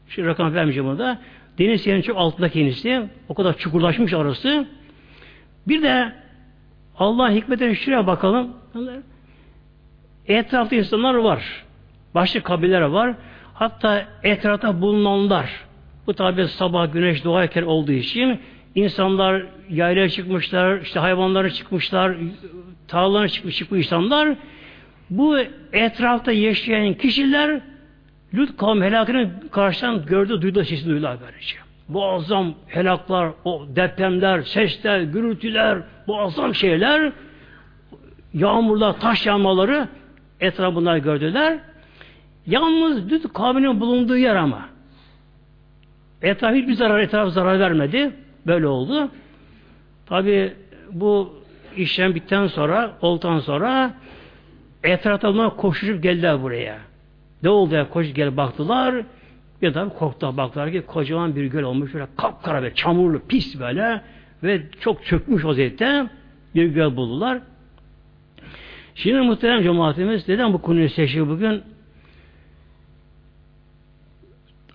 S1: Şu rakam vermeyeceğim burada. Deniz seviyesinin çok altında kendisi. O kadar çukurlaşmış arası. Bir de Allah hikmetine şuraya bakalım. Etrafta insanlar var. Başka kabileler var. Hatta etrafta bulunanlar. Bu tabi sabah güneş doğarken olduğu için insanlar yaylaya çıkmışlar, işte hayvanlara çıkmışlar, tarlalara çıkmış, çıkmış insanlar. Bu etrafta yaşayan kişiler Lut kavmi helakını karşıdan gördü, duydu, sesini duydular böylece. Muazzam helaklar, o depremler, sesler, gürültüler, muazzam şeyler, yağmurlar, taş yağmaları etrafında gördüler. Yalnız Lut kavminin bulunduğu yer ama. Etraf hiçbir zarar, etraf zarar vermedi. Böyle oldu. Tabi bu işlem bitten sonra, oltan sonra etrafta koşuşup geldiler buraya. Ne oldu ya koş gel baktılar. Bir tabi korktular baktılar ki kocaman bir göl olmuş böyle kapkara ve çamurlu pis böyle ve çok çökmüş vaziyette bir göl buldular. Şimdi muhterem cemaatimiz neden bu konuyu seçiyor bugün?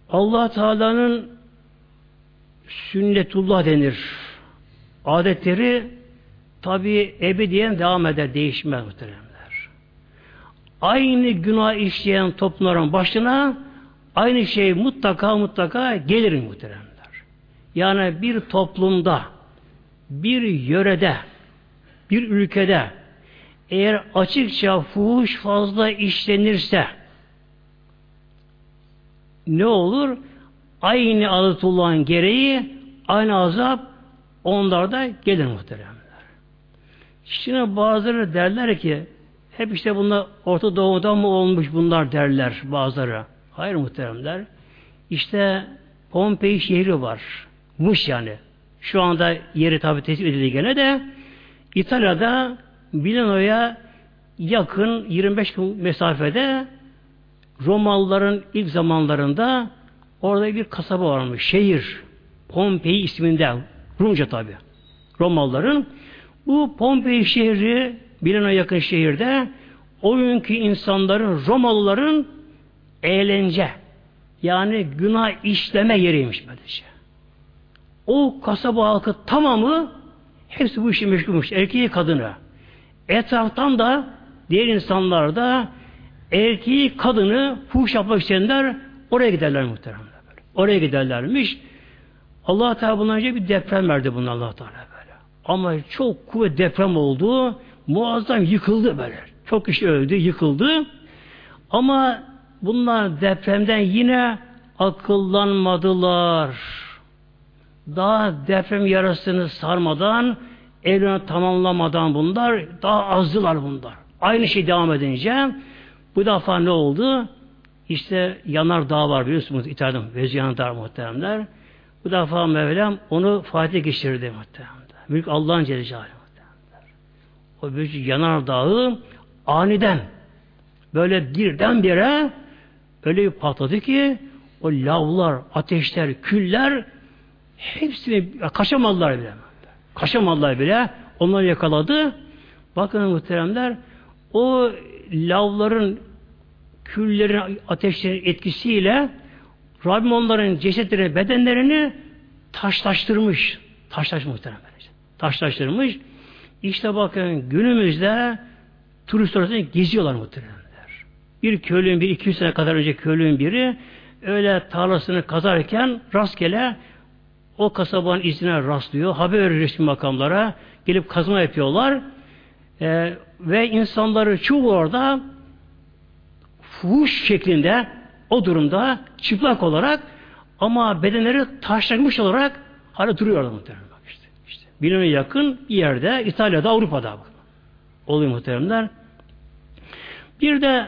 S1: Allah Teala'nın sünnetullah denir. Adetleri tabi ebediyen devam eder, değişmez muhteremler. Aynı günah işleyen toplumların başına aynı şey mutlaka mutlaka gelir muhteremler. Yani bir toplumda, bir yörede, bir ülkede eğer açıkça fuhuş fazla işlenirse ne olur? Aynı adetullahın gereği aynı azap onlarda gelir muhteremler. Şimdi bazıları derler ki hep işte bunlar Orta Doğu'da mı olmuş bunlar derler bazıları. Hayır muhteremler. İşte Pompei şehri var. Muş yani. Şu anda yeri tabi tespit edildi gene de İtalya'da Milano'ya yakın 25 km mesafede Romalıların ilk zamanlarında orada bir kasaba varmış. Şehir. Pompei isminde. Rumca tabi. Romalıların. Bu Pompei şehri Milano'ya yakın şehirde o günkü insanların, Romalıların eğlence yani günah işleme yeriymiş böylece. O kasaba halkı tamamı hepsi bu işe meşgulmuş. Erkeği kadını. Etraftan da diğer insanlar da erkeği kadını fuhuş yapmak isteyenler oraya giderler muhtemelen. Böyle. Oraya giderlermiş. Allah Teala bundan önce bir deprem verdi bunu Allah Teala böyle. Ama çok kuvvet deprem oldu. Muazzam yıkıldı böyle. Çok kişi öldü, yıkıldı. Ama bunlar depremden yine akıllanmadılar. Daha deprem yarasını sarmadan, evlerini tamamlamadan bunlar, daha azdılar bunlar. Aynı şey devam edince bu defa ne oldu? İşte yanar dağ var biliyorsunuz İtalya'da Vezyan Dağ muhteremler. Bu defa Mevlam onu Fatih geçirdi muhteremler. Büyük Allah'ın Celle O büyük yanar dağı aniden böyle birdenbire öyle bir patladı ki o lavlar, ateşler, küller hepsini kaçamadılar bile. Kaçamadılar bile. Onları yakaladı. Bakın muhteremler o lavların küllerin ateşlerin etkisiyle Rabbim onların cesetlerini, bedenlerini taşlaştırmış. Taşlaştırmış muhtemelen. Taşlaştırmış. İşte bakın günümüzde turist arasında geziyorlar muhtemelenler. Bir köylünün bir 200 sene kadar önce köylünün biri öyle tarlasını kazarken rastgele o kasabanın izine rastlıyor. Haber verir resmi makamlara. Gelip kazma yapıyorlar. Ee, ve insanları çoğu orada fuhuş şeklinde o durumda çıplak olarak ama bedenleri taşlanmış olarak hala duruyorlar muhtemelen. Bak işte, işte. Bilim'e yakın bir yerde İtalya'da Avrupa'da oluyor muhteremler. Bir de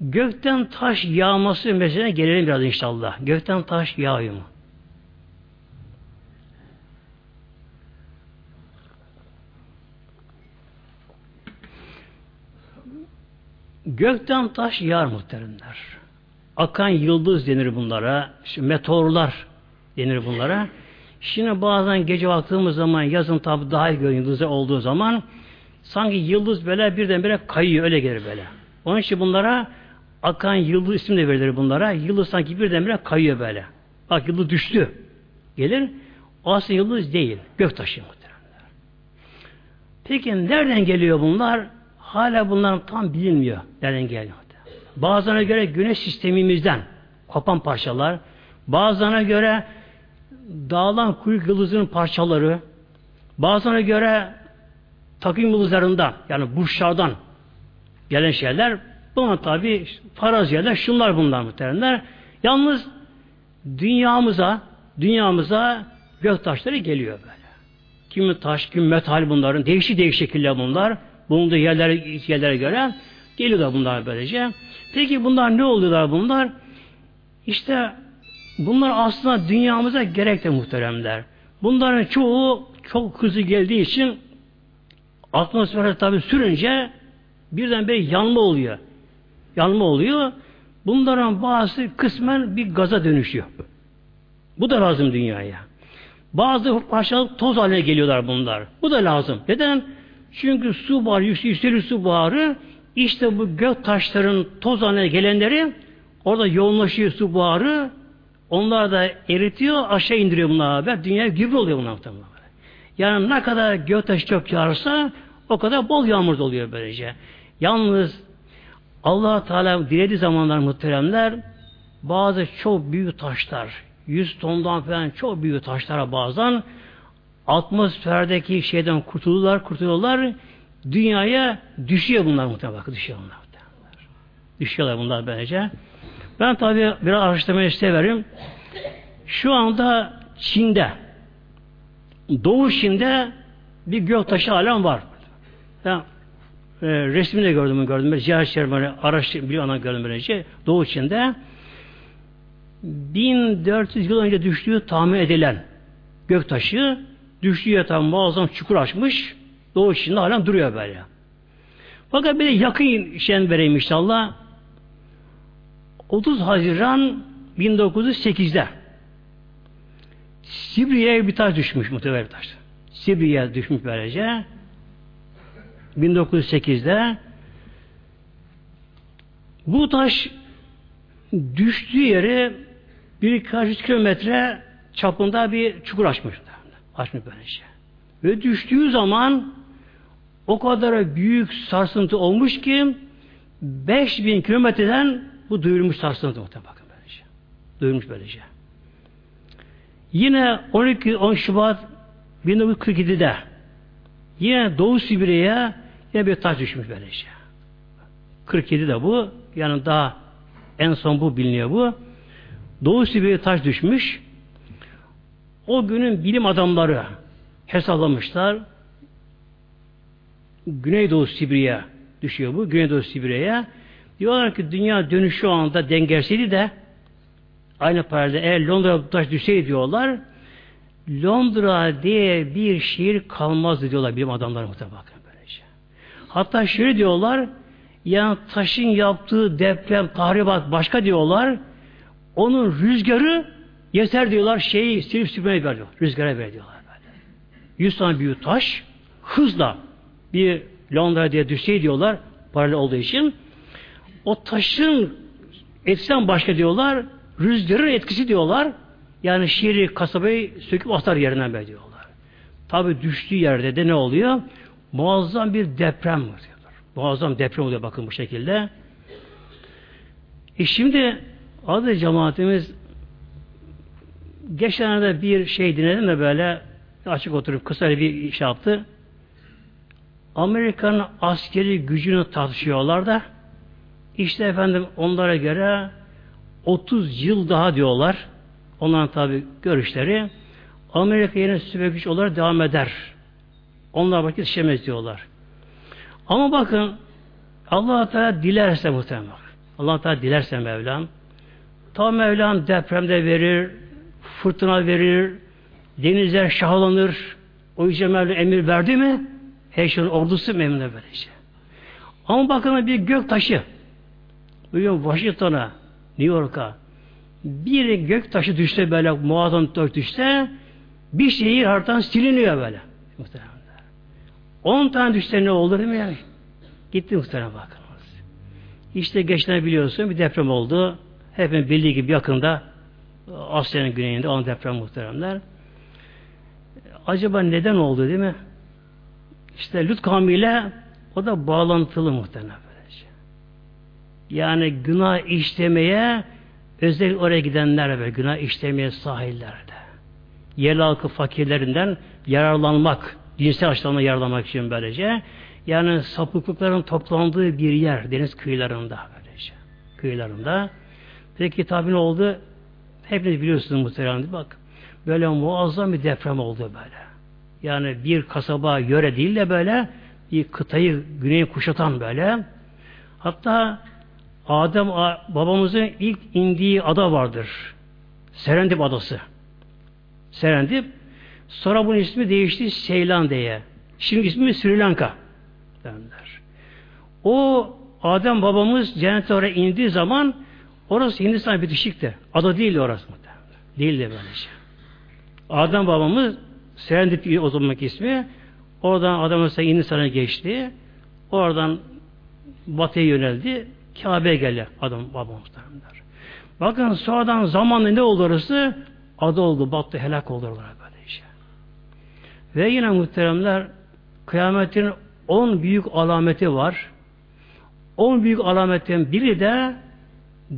S1: gökten taş yağması meselene gelelim biraz inşallah. Gökten taş yağıyor mu? Gökten taş yağar muhteremler. Akan yıldız denir bunlara. Şimdi meteorlar denir bunlara. Şimdi bazen gece baktığımız zaman yazın tabi daha iyi yıldızlar olduğu zaman sanki yıldız böyle birdenbire kayıyor öyle gelir böyle. Onun için bunlara akan yıldız isim de verilir bunlara. Yıldız sanki birdenbire kayıyor böyle. Bak yıldız düştü. Gelir. O aslında yıldız değil. Gök taşı. Peki nereden geliyor bunlar? Hala bunlar tam bilinmiyor. Nereden geliyor? Bazılarına göre güneş sistemimizden kopan parçalar, bazılarına göre dağılan kuyruk yıldızının parçaları, bazılarına göre takım yıldızlarından yani burçlardan gelen şeyler buna tabi faraziyeler şunlar bunlar muhteremler. Yalnız dünyamıza dünyamıza gök taşları geliyor böyle. Kimi taş, kimi metal bunların. Değişik değişik şekiller bunlar bulunduğu yerlere, yerlere göre geliyorlar bunlar böylece. Peki bunlar ne oluyorlar bunlar? İşte bunlar aslında dünyamıza gerek de muhteremler. Bunların çoğu çok hızlı geldiği için atmosfere tabi sürünce birden bir yanma oluyor. Yanma oluyor. Bunların bazı kısmen bir gaza dönüşüyor. Bu da lazım dünyaya. Bazı parçalık toz haline geliyorlar bunlar. Bu da lazım. Neden? Çünkü su buharı, yükseliyor su buharı işte bu gök taşların toz haline gelenleri orada yoğunlaşıyor su buharı onlar da eritiyor aşağı indiriyor bunlar haber. Dünya gübre oluyor bunlar muhtemelen. Yani ne kadar gök taşı çok yağarsa o kadar bol yağmur oluyor böylece. Yalnız allah Teala dilediği zamanlar muhteremler bazı çok büyük taşlar 100 tondan falan çok büyük taşlara bazen atmosferdeki şeyden kurtulurlar, kurtuluyorlar. Dünyaya düşüyor bunlar muhtemelen. Düşüyor bunlar. Muhtemelen. Düşüyorlar bunlar böylece. Ben tabi biraz araştırmayı severim. Şu anda Çin'de Doğu Çin'de bir göktaşı alem var. Ben e, resmini gördüm, gördüm. Cihat Şerif'i araştırdım, biliyor ana gördüm böylece. Doğu Çin'de 1400 yıl önce düştüğü tahmin edilen göktaşı düştüğü yatağı muazzam çukur açmış. Doğu Çin'de halen duruyor böyle. Fakat bir de yakın şen vereyim inşallah. 30 Haziran 1908'de Sibriye'ye bir taş düşmüş muhtemelen bir taş. Sibriye'ye düşmüş böylece. 1908'de bu taş düştüğü yeri birkaç yüz kilometre çapında bir çukur açmış. Açmış böylece. Ve düştüğü zaman o kadar büyük sarsıntı olmuş ki 5000 kilometreden bu duyulmuş sarsıntı muhtemelen bakın böylece. Duyulmuş böylece. Yine 12 10 Şubat 1947'de yine Doğu Sibirya'ya yine bir taş düşmüş böylece. 47'de bu. Yani daha en son bu biliniyor bu. Doğu Sibirya'ya taş düşmüş. O günün bilim adamları hesaplamışlar. Güneydoğu Sibirya düşüyor bu. Güneydoğu Sibirya'ya. Diyorlar ki dünya dönüşü şu anda dengesiydi de aynı paralelde eğer Londra taş düşseydi diyorlar Londra diye bir şehir kalmazdı diyorlar bilim adamları muhtemelen böylece. Hatta şöyle diyorlar yani taşın yaptığı deprem, tahribat başka diyorlar. Onun rüzgarı yeter diyorlar şeyi silip süpürmeye veriyor. Rüzgara veriyorlar böyle. Yüz tane büyük taş hızla bir Londra diye düşsey diyorlar paralel olduğu için o taşın etkisinden başka diyorlar rüzgarın etkisi diyorlar yani şehri kasabayı söküp atar yerinden be diyorlar. Tabi düştüğü yerde de ne oluyor? Muazzam bir deprem var diyorlar. Muazzam deprem oluyor bakın bu şekilde. E şimdi adı cemaatimiz geçenlerde bir şey dinledim de böyle açık oturup kısa bir şey yaptı. Amerika'nın askeri gücünü tartışıyorlar da işte efendim onlara göre 30 yıl daha diyorlar. Onların tabi görüşleri Amerika yine süper güç olarak devam eder. Onlar vakit işlemez diyorlar. Ama bakın allah Teala dilerse muhtemelen. allah Teala dilerse Mevlam tam Mevlam depremde verir, fırtına verir, denizler şahlanır. O yüce emir verdi mi her şeyin ordusu memnun böylece. Ama bakın bir gök taşı bugün Washington'a, New York'a bir gök taşı düşse böyle muazzam taş düşse bir şehir haritadan siliniyor böyle. Muhtemelen. 10 tane düşse ne olur değil yani? Gitti muhtemelen bakınız. İşte geçen biliyorsun bir deprem oldu. Hepimiz bildiği gibi yakında Asya'nın güneyinde olan deprem muhteremler. Acaba neden oldu değil mi? İşte Lut kavmiyle o da bağlantılı muhtemelen. Yani günah işlemeye özel oraya gidenler ve günah işlemeye sahillerde. Yerli halkı fakirlerinden yararlanmak, cinsel açıdan yararlanmak için böylece. Yani sapıklıkların toplandığı bir yer deniz kıyılarında böylece. Kıyılarında. Peki tabi ne oldu? Hepiniz biliyorsunuz muhtemelen. Bak böyle muazzam bir deprem oldu böyle. Yani bir kasaba yöre değil de böyle bir kıtayı güneyi kuşatan böyle. Hatta Adem babamızın ilk indiği ada vardır. Serendip adası. Serendip. Sonra bunun ismi değişti Seylan diye. Şimdi ismi Sri Lanka derler. O Adem babamız cennete oraya indiği zaman Orası Hindistan bitişikti. Ada değildi orası. Değildi böylece. Adem babamız Serendip o zamanki ismi. Oradan Adem Aleyhisselam Hindistan'a geçti. Oradan batıya yöneldi. Kabe'ye geldi adam babamız. Bakın sonradan zamanla ne oldu orası? Adı oldu, battı, helak oldu oralara böyle işte. Ve yine muhteremler kıyametin on büyük alameti var. On büyük alametten biri de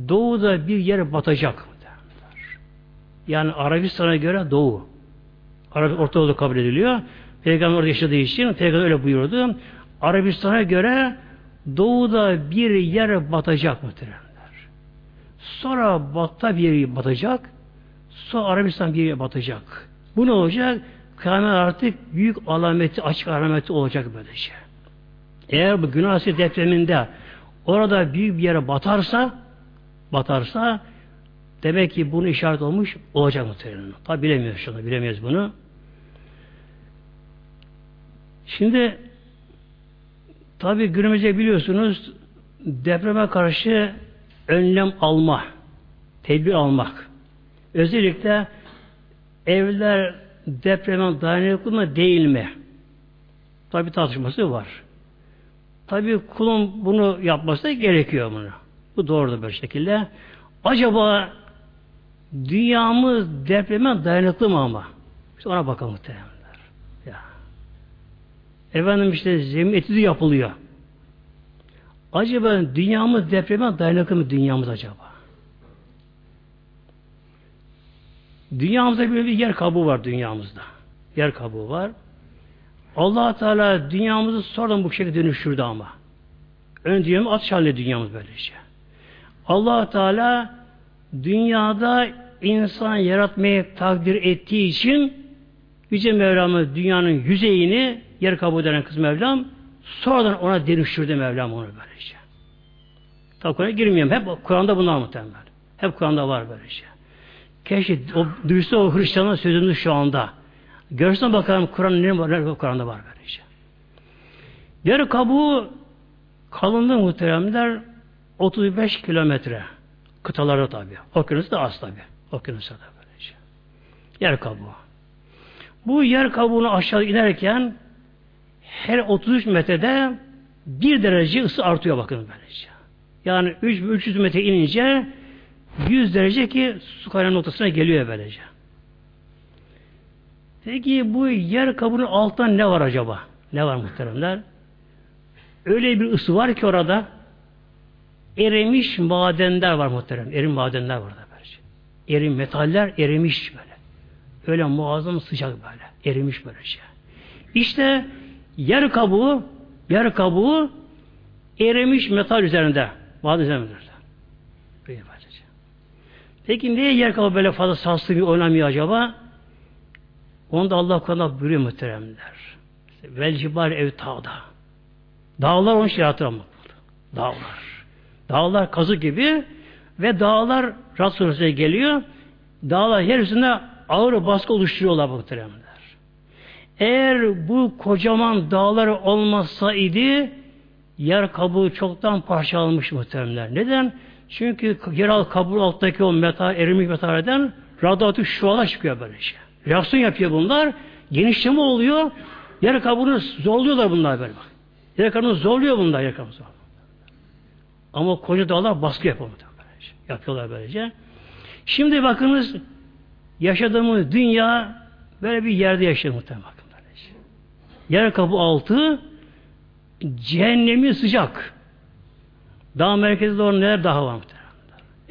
S1: doğuda bir yer batacak. Yani Arabistan'a göre doğu. Arap Orta Doğu kabul ediliyor. Peygamber orada yaşadığı için Peygamber öyle buyurdu. Arabistan'a göre doğuda bir yer batacak muhteremler. Sonra batta bir yer batacak. Sonra Arabistan bir yer batacak. Bu ne olacak? Kıyamet artık büyük alameti, açık alameti olacak böylece. Eğer bu Asya depreminde orada büyük bir yere batarsa batarsa demek ki bunun işaret olmuş olacak muhtemelen. Tabi bilemiyoruz şunu, bilemiyoruz bunu. Şimdi tabi günümüzde biliyorsunuz depreme karşı önlem alma, tedbir almak. Özellikle evler depreme dayanıklı mı değil mi? Tabi tartışması var. Tabi kulun bunu yapması gerekiyor bunu. Bu doğrudur bir şekilde. Acaba dünyamız depreme dayanıklı mı ama? İşte ona bakalım muhtemelen. Ya. Efendim işte zemin etüdü yapılıyor. Acaba dünyamız depreme dayanıklı mı dünyamız acaba? Dünyamızda böyle bir yer kabuğu var dünyamızda. Yer kabuğu var. allah Teala dünyamızı sonradan bu şekilde dönüştürdü ama. Ön dünyamız at şalle dünyamız böylece. Allah Teala dünyada insan yaratmayı takdir ettiği için Yüce Mevlam'ı dünyanın yüzeyini yer kabuğu denen kız Mevlam sonradan ona dönüştürdü Mevlam onu böylece. Tabi Kur'an'a girmiyorum. Hep Kur'an'da bunlar muhtemelen. Hep Kur'an'da var böylece. Keşke o, duysa o Hristiyanın sözünü şu anda. Görsen bakalım Kur'an ne var? Kur'an'da var böylece. Yer kabuğu kalınlığı muhteremler 35 kilometre. Kıtalarda tabi. Okyanus da az tabi. Okyanus da böylece. Yer kabuğu. Bu yer kabuğunu aşağı inerken her 33 metrede bir derece ısı artıyor bakın böylece. Yani 300 metre inince 100 derece ki su kaynağı noktasına geliyor böylece. Peki bu yer kabuğunun altında ne var acaba? Ne var muhteremler? Öyle bir ısı var ki orada erimiş madenler var muhterem. Erim madenler var da böylece. Erim metaller erimiş böyle. Öyle muazzam sıcak böyle. Erimiş böylece. İşte yer kabuğu yer kabuğu erimiş metal üzerinde. Maden üzerinde. Peki niye yer kabuğu böyle fazla sarsılıyor, oynamıyor acaba? Onu da Allah Kur'an'da buyuruyor muhteremler. Vel cibar ev tağda. Dağlar onun için yaratır. Dağlar. Dağlar kazı gibi ve dağlar Resulü'ne geliyor. Dağlar yeryüzünde ağır baskı oluşturuyorlar muhteremler. Eğer bu kocaman dağlar olmasaydı yer kabuğu çoktan parçalanmış muhteremler. Neden? Çünkü yeraltı kabuğu alttaki o metal, erimiş metallerden radyoaktif şualar çıkıyor böyle şey. Reaksiyon yapıyor bunlar. Genişleme oluyor. Yer kabuğunu zorluyorlar bunlar böyle bak. Yer kabuğunu zorluyor bunlar yer kabuğunu zorluyor. Ama koca dağlar baskı yapıyor böylece. Yapıyorlar böylece. Şimdi bakınız yaşadığımız dünya böyle bir yerde yaşıyor muhtemelen böylece. Yer kabuğu altı cehennemi sıcak. Dağ merkezinde doğru neler daha var muhtemelen.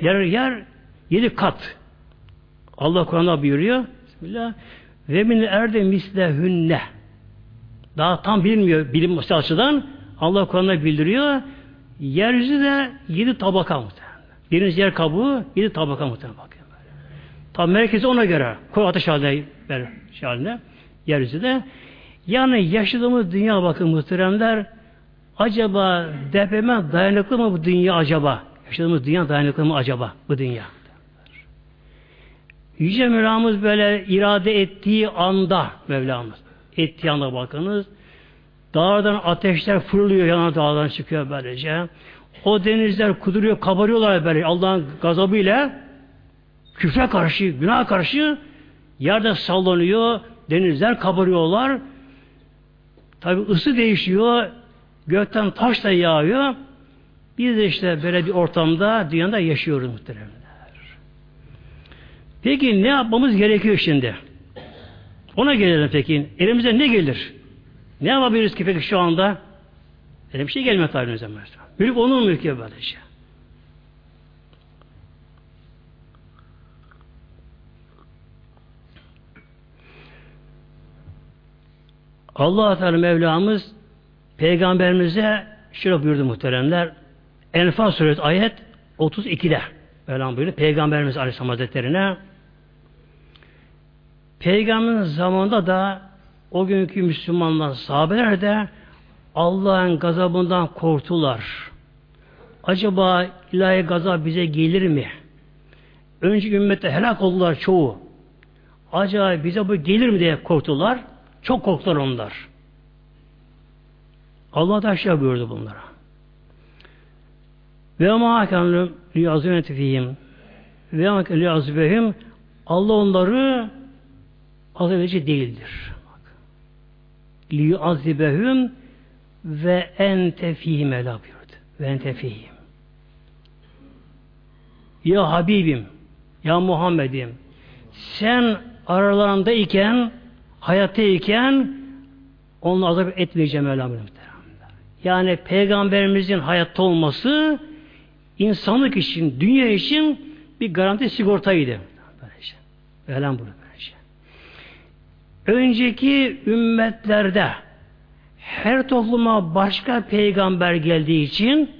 S1: Yer yer yedi kat. Allah Kur'an'da buyuruyor. Bismillah. Ve min erde mislehünne. Daha tam bilmiyor bilim açıdan. Allah Kur'an'da bildiriyor. Yeryüzü de yedi tabaka muhtemelen. Birinci yer kabuğu yedi tabaka muhtemelen. Bakın. Tam merkezi ona göre. Koy ateş haline, böyle şey haline. Yeryüzü de. Yani yaşadığımız dünya bakın muhteremler acaba depreme dayanıklı mı bu dünya acaba? Yaşadığımız dünya dayanıklı mı acaba bu dünya? Yüce Mevlamız böyle irade ettiği anda Mevlamız ettiği anda bakınız dağlardan ateşler fırlıyor yanan dağlardan çıkıyor böylece. O denizler kuduruyor, kabarıyorlar böyle Allah'ın gazabıyla. Küfre karşı, günah karşı yerde sallanıyor, denizler kabarıyorlar. Tabi ısı değişiyor, gökten taş da yağıyor. Biz de işte böyle bir ortamda dünyada yaşıyoruz muhteremler. Peki ne yapmamız gerekiyor şimdi? Ona gelelim peki. Elimize ne gelir? Ne yapabiliriz ki peki şu anda? Öyle bir şey gelmiyor tabi önümüze. Mülk onun mülkü böylece. allah Teala Mevlamız Peygamberimize şöyle buyurdu muhteremler. Enfal suresi ayet 32'de Mevlam buyurdu. Peygamberimiz Aleyhisselam Hazretleri'ne Peygamberin zamanında da o günkü Müslümanlar, sahabeler de Allah'ın gazabından korktular. Acaba ilahi gazap bize gelir mi? Önce ümmette helak oldular çoğu. Acaba bize bu gelir mi diye korktular. Çok korktular onlar. Allah da aşağı buyurdu bunlara. Ve ma hakan li azimeti fihim ve ma azbehim Allah onları azap edici değildir. Li azibehum ve ente fihim ela buyurdu. Ve ente fihim. Ya Habibim, ya Muhammed'im, sen aralarındayken, hayattayken onu azap etmeyeceğim Mevlam Yani Peygamberimizin hayatta olması insanlık için, dünya için bir garanti sigortaydı. Böylece. Mevlam bunu. Önceki ümmetlerde her topluma başka peygamber geldiği için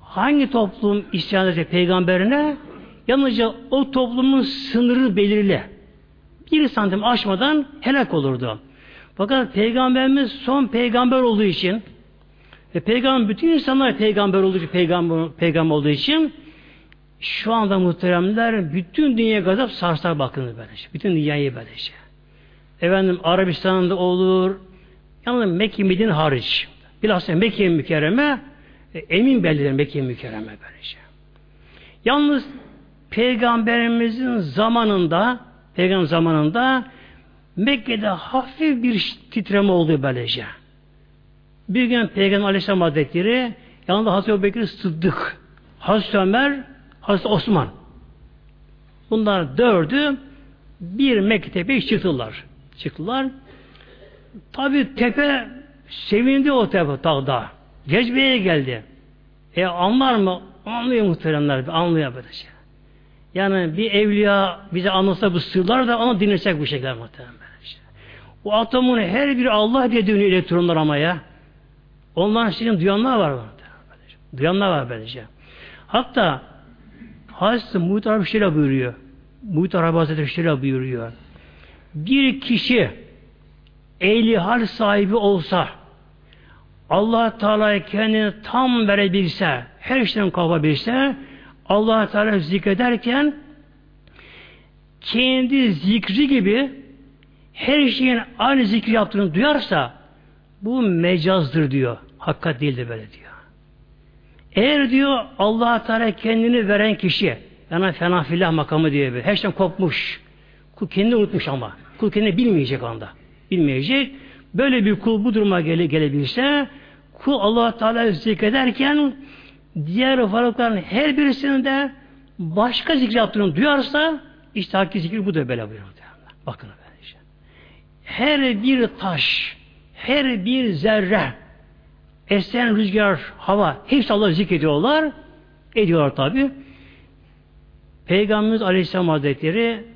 S1: hangi toplum isyan edecek peygamberine yalnızca o toplumun sınırı belirli. Bir santim aşmadan helak olurdu. Fakat peygamberimiz son peygamber olduğu için ve peygamber bütün insanlar peygamber olduğu için peygamber, peygamber olduğu için şu anda muhteremler bütün dünya gazap sarsar bakın böylece. Bütün dünyayı böylece. Efendim Arabistan'da olur, Yalnız Mekke Medine hariç. Bilhassa Mekke mükerreme e, emin bellidir Mekke mükerreme böylece. Yalnız Peygamberimizin zamanında Peygamber zamanında Mekke'de hafif bir titreme oldu böylece. Bir gün Peygamber Aleyhisselam Hazretleri yanında Hazreti Ebu Bekir Sıddık, Hazreti Ömer, Hazreti Osman. Bunlar dördü bir Mekke tepeye çıktılar. Çıktılar. Tabi tepe sevindi o tepe dağda. Cezbeye geldi. E anlar mı? Anlıyor muhteremler. Anlıyor böyle şey. Yani bir evliya bize anlatsa bu sırlar da onu dinleyecek bu şekilde muhterem şey. O atomun her biri Allah diye dönüyor elektronlar ama ya. Onların sizin duyanlar var. Duyanlar var böylece. Hatta Hazreti Muhit Arabi şöyle buyuruyor. Muhit Arabi Hazretleri şöyle buyuruyor. Bir kişi ehli hal sahibi olsa Allah Teala kendini tam verebilse, her şeyden kapabilse Allah Teala zikrederken kendi zikri gibi her şeyin aynı zikri yaptığını duyarsa bu mecazdır diyor. Hakikat değildir böyle diyor. Eğer diyor allah Teala kendini veren kişi yani fena filah makamı diye bir her şeyden kopmuş. Kendini unutmuş ama. Kul kendini bilmeyecek anda bilmeyecek. Böyle bir kul bu duruma gele, gelebilse kul allah Teala zikrederken diğer varlıkların her birisinde başka zikri yaptığını duyarsa işte hakiki zikir bu da böyle buyuruyor. Bakın böylece. Her bir taş, her bir zerre, esen rüzgar, hava hepsi Allah zikrediyorlar. Ediyorlar tabi. Peygamberimiz Aleyhisselam Hazretleri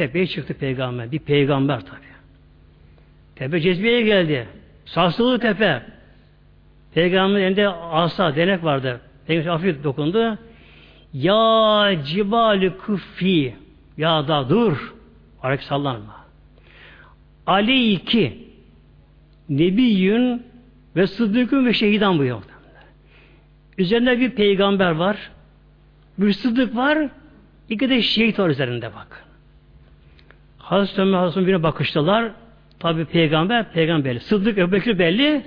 S1: tepeye çıktı peygamber. Bir peygamber tabi. Tepe cezbeye geldi. Sarsılı tepe. Peygamberin elinde asa, denek vardı. Peygamber hafif dokundu. Ya cibali kuffi ya da dur. Arak sallanma. Aleyki nebiyyün ve sıddıkın ve şehidan bu yok. Üzerinde bir peygamber var. Bir sıddık var. İki de şehit var üzerinde bak. Hazreti Ömer Hazreti birine bakıştılar. Tabi peygamber, peygamber. Sıddık Ebu Bekir belli.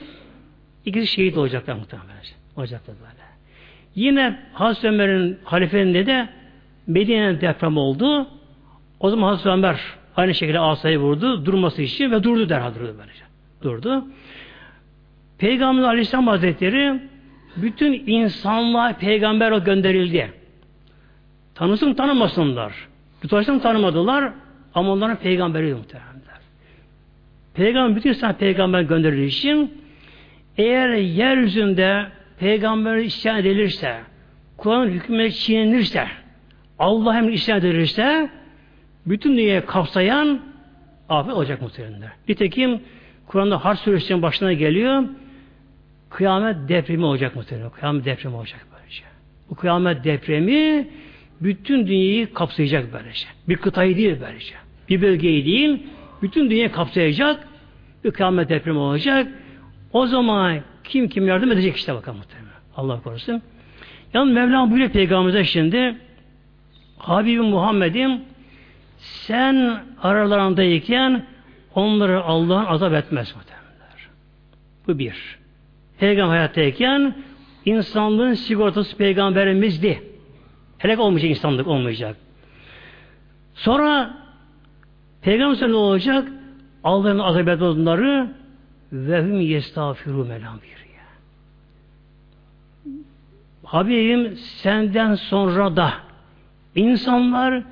S1: İkisi şehit olacaklar muhtemelen. Olacaklar böyle. Yine Hazreti Ömer'in halifeliğinde de Medine'nin deprem oldu. O zaman Hazreti Ömer aynı şekilde asayı vurdu durması için ve durdu derhal durdu böylece. Durdu. Peygamber Aleyhisselam Hazretleri bütün insanlığa peygamber o gönderildi. Tanısın tanımasınlar. Tutarsın tanımadılar ama onların peygamberi muhtemelenler. Peygamber bütün insan peygamber gönderildiği için eğer yeryüzünde peygamber isyan edilirse, Kur'an hükmüne çiğnenirse, Allah emri isyan edilirse, bütün dünyayı kapsayan afet olacak muhtemelenler. Nitekim Kur'an'da Harp Suresinin başına geliyor, kıyamet depremi olacak muhtemelen. Kıyamet depremi olacak böylece. Bu kıyamet depremi bütün dünyayı kapsayacak böylece. Bir kıtayı değil böylece. Bir bölgeyi değil, bütün dünyayı kapsayacak bir kıyamet depremi olacak. O zaman kim kim yardım edecek işte bakalım muhtemelen. Allah korusun. Yalnız Mevlam buyuruyor Peygamberimize şimdi Habibim Muhammed'im sen aralarındayken onları Allah'ın azap etmez muhtemelenler. Bu bir. Peygamber hayattayken insanlığın sigortası peygamberimizdi. Helak olmayacak insanlık olmayacak. Sonra Peygamber ne olacak? Allah'ın azap etmez onları ve hüm yestağfiru melam Habibim senden sonra da insanlar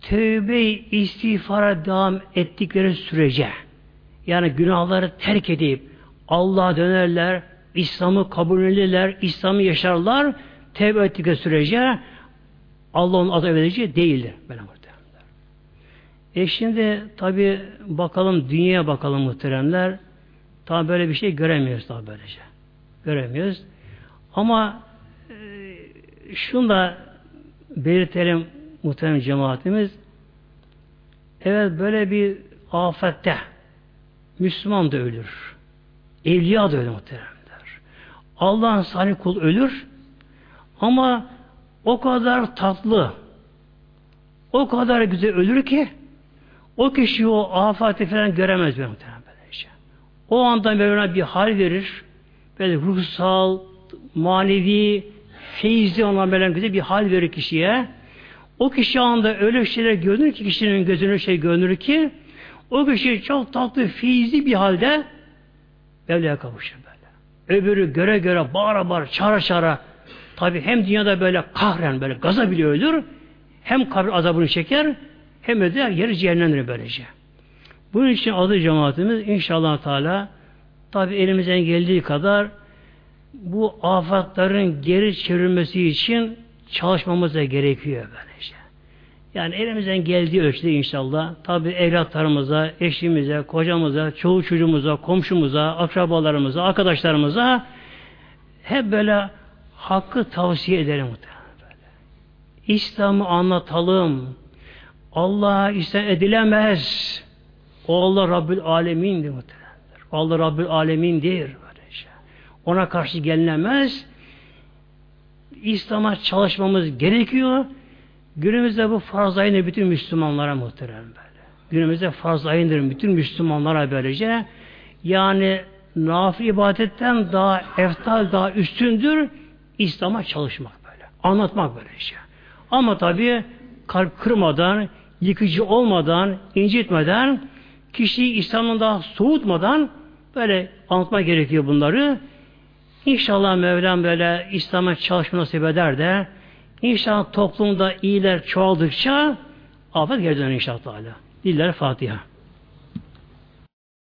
S1: tövbe istiğfara devam ettikleri sürece yani günahları terk edip Allah'a dönerler, İslam'ı kabul ederler, İslam'ı yaşarlar, tevbe ettikleri sürece Allah'ın azap edeceği değildir. Muhteremler. E şimdi tabi bakalım dünyaya bakalım muhteremler. Tabi böyle bir şey göremiyoruz tabi böylece. Göremiyoruz. Ama e, şunu da belirtelim muhterem cemaatimiz. Evet böyle bir afette Müslüman da ölür. Evliya da ölür muhteremler. Allah'ın salih kul ölür ama o kadar tatlı o kadar güzel ölür ki o kişi o afati falan göremez ben muhtemelen böylece. O anda Mevlana bir hal verir böyle ruhsal, manevi, feyizli olan böyle güzel bir hal verir kişiye. O kişi anda öyle şeyler görünür ki kişinin gözüne şey görünür ki o kişi çok tatlı, feyizli bir halde Mevla'ya kavuşur böyle. Öbürü göre göre bağıra bağıra, çara çara tabi hem dünyada böyle kahren böyle gaza bile ölür hem kabir azabını çeker hem de yeri cehennemdir böylece. Bunun için adı cemaatimiz inşallah Teala tabi elimizden geldiği kadar bu afatların geri çevirmesi için çalışmamız da gerekiyor böylece. Yani elimizden geldiği ölçüde inşallah tabi evlatlarımıza, eşimize, kocamıza, çoğu çocuğumuza, komşumuza, akrabalarımıza, arkadaşlarımıza hep böyle hakkı tavsiye ederim İslam'ı anlatalım. Allah'a isyan edilemez. O Allah Rabbül Alemin'dir muhtemelendir. Allah Rabbül Alemin'dir. Böylece. Ona karşı gelinemez. İslam'a çalışmamız gerekiyor. Günümüzde bu farz ayını bütün Müslümanlara muhterem böyle. Günümüzde farz ayındır bütün Müslümanlara böylece. Yani nafil ibadetten daha eftal, daha üstündür İslam'a çalışmak böyle. Anlatmak böyle şey. Ama tabi kalp kırmadan, yıkıcı olmadan, incitmeden, kişiyi İslam'dan daha soğutmadan böyle anlatmak gerekiyor bunları. İnşallah Mevlam böyle İslam'a çalışma nasip eder de İnşallah toplumda iyiler çoğaldıkça afet geri döner inşallah. Diller Fatiha.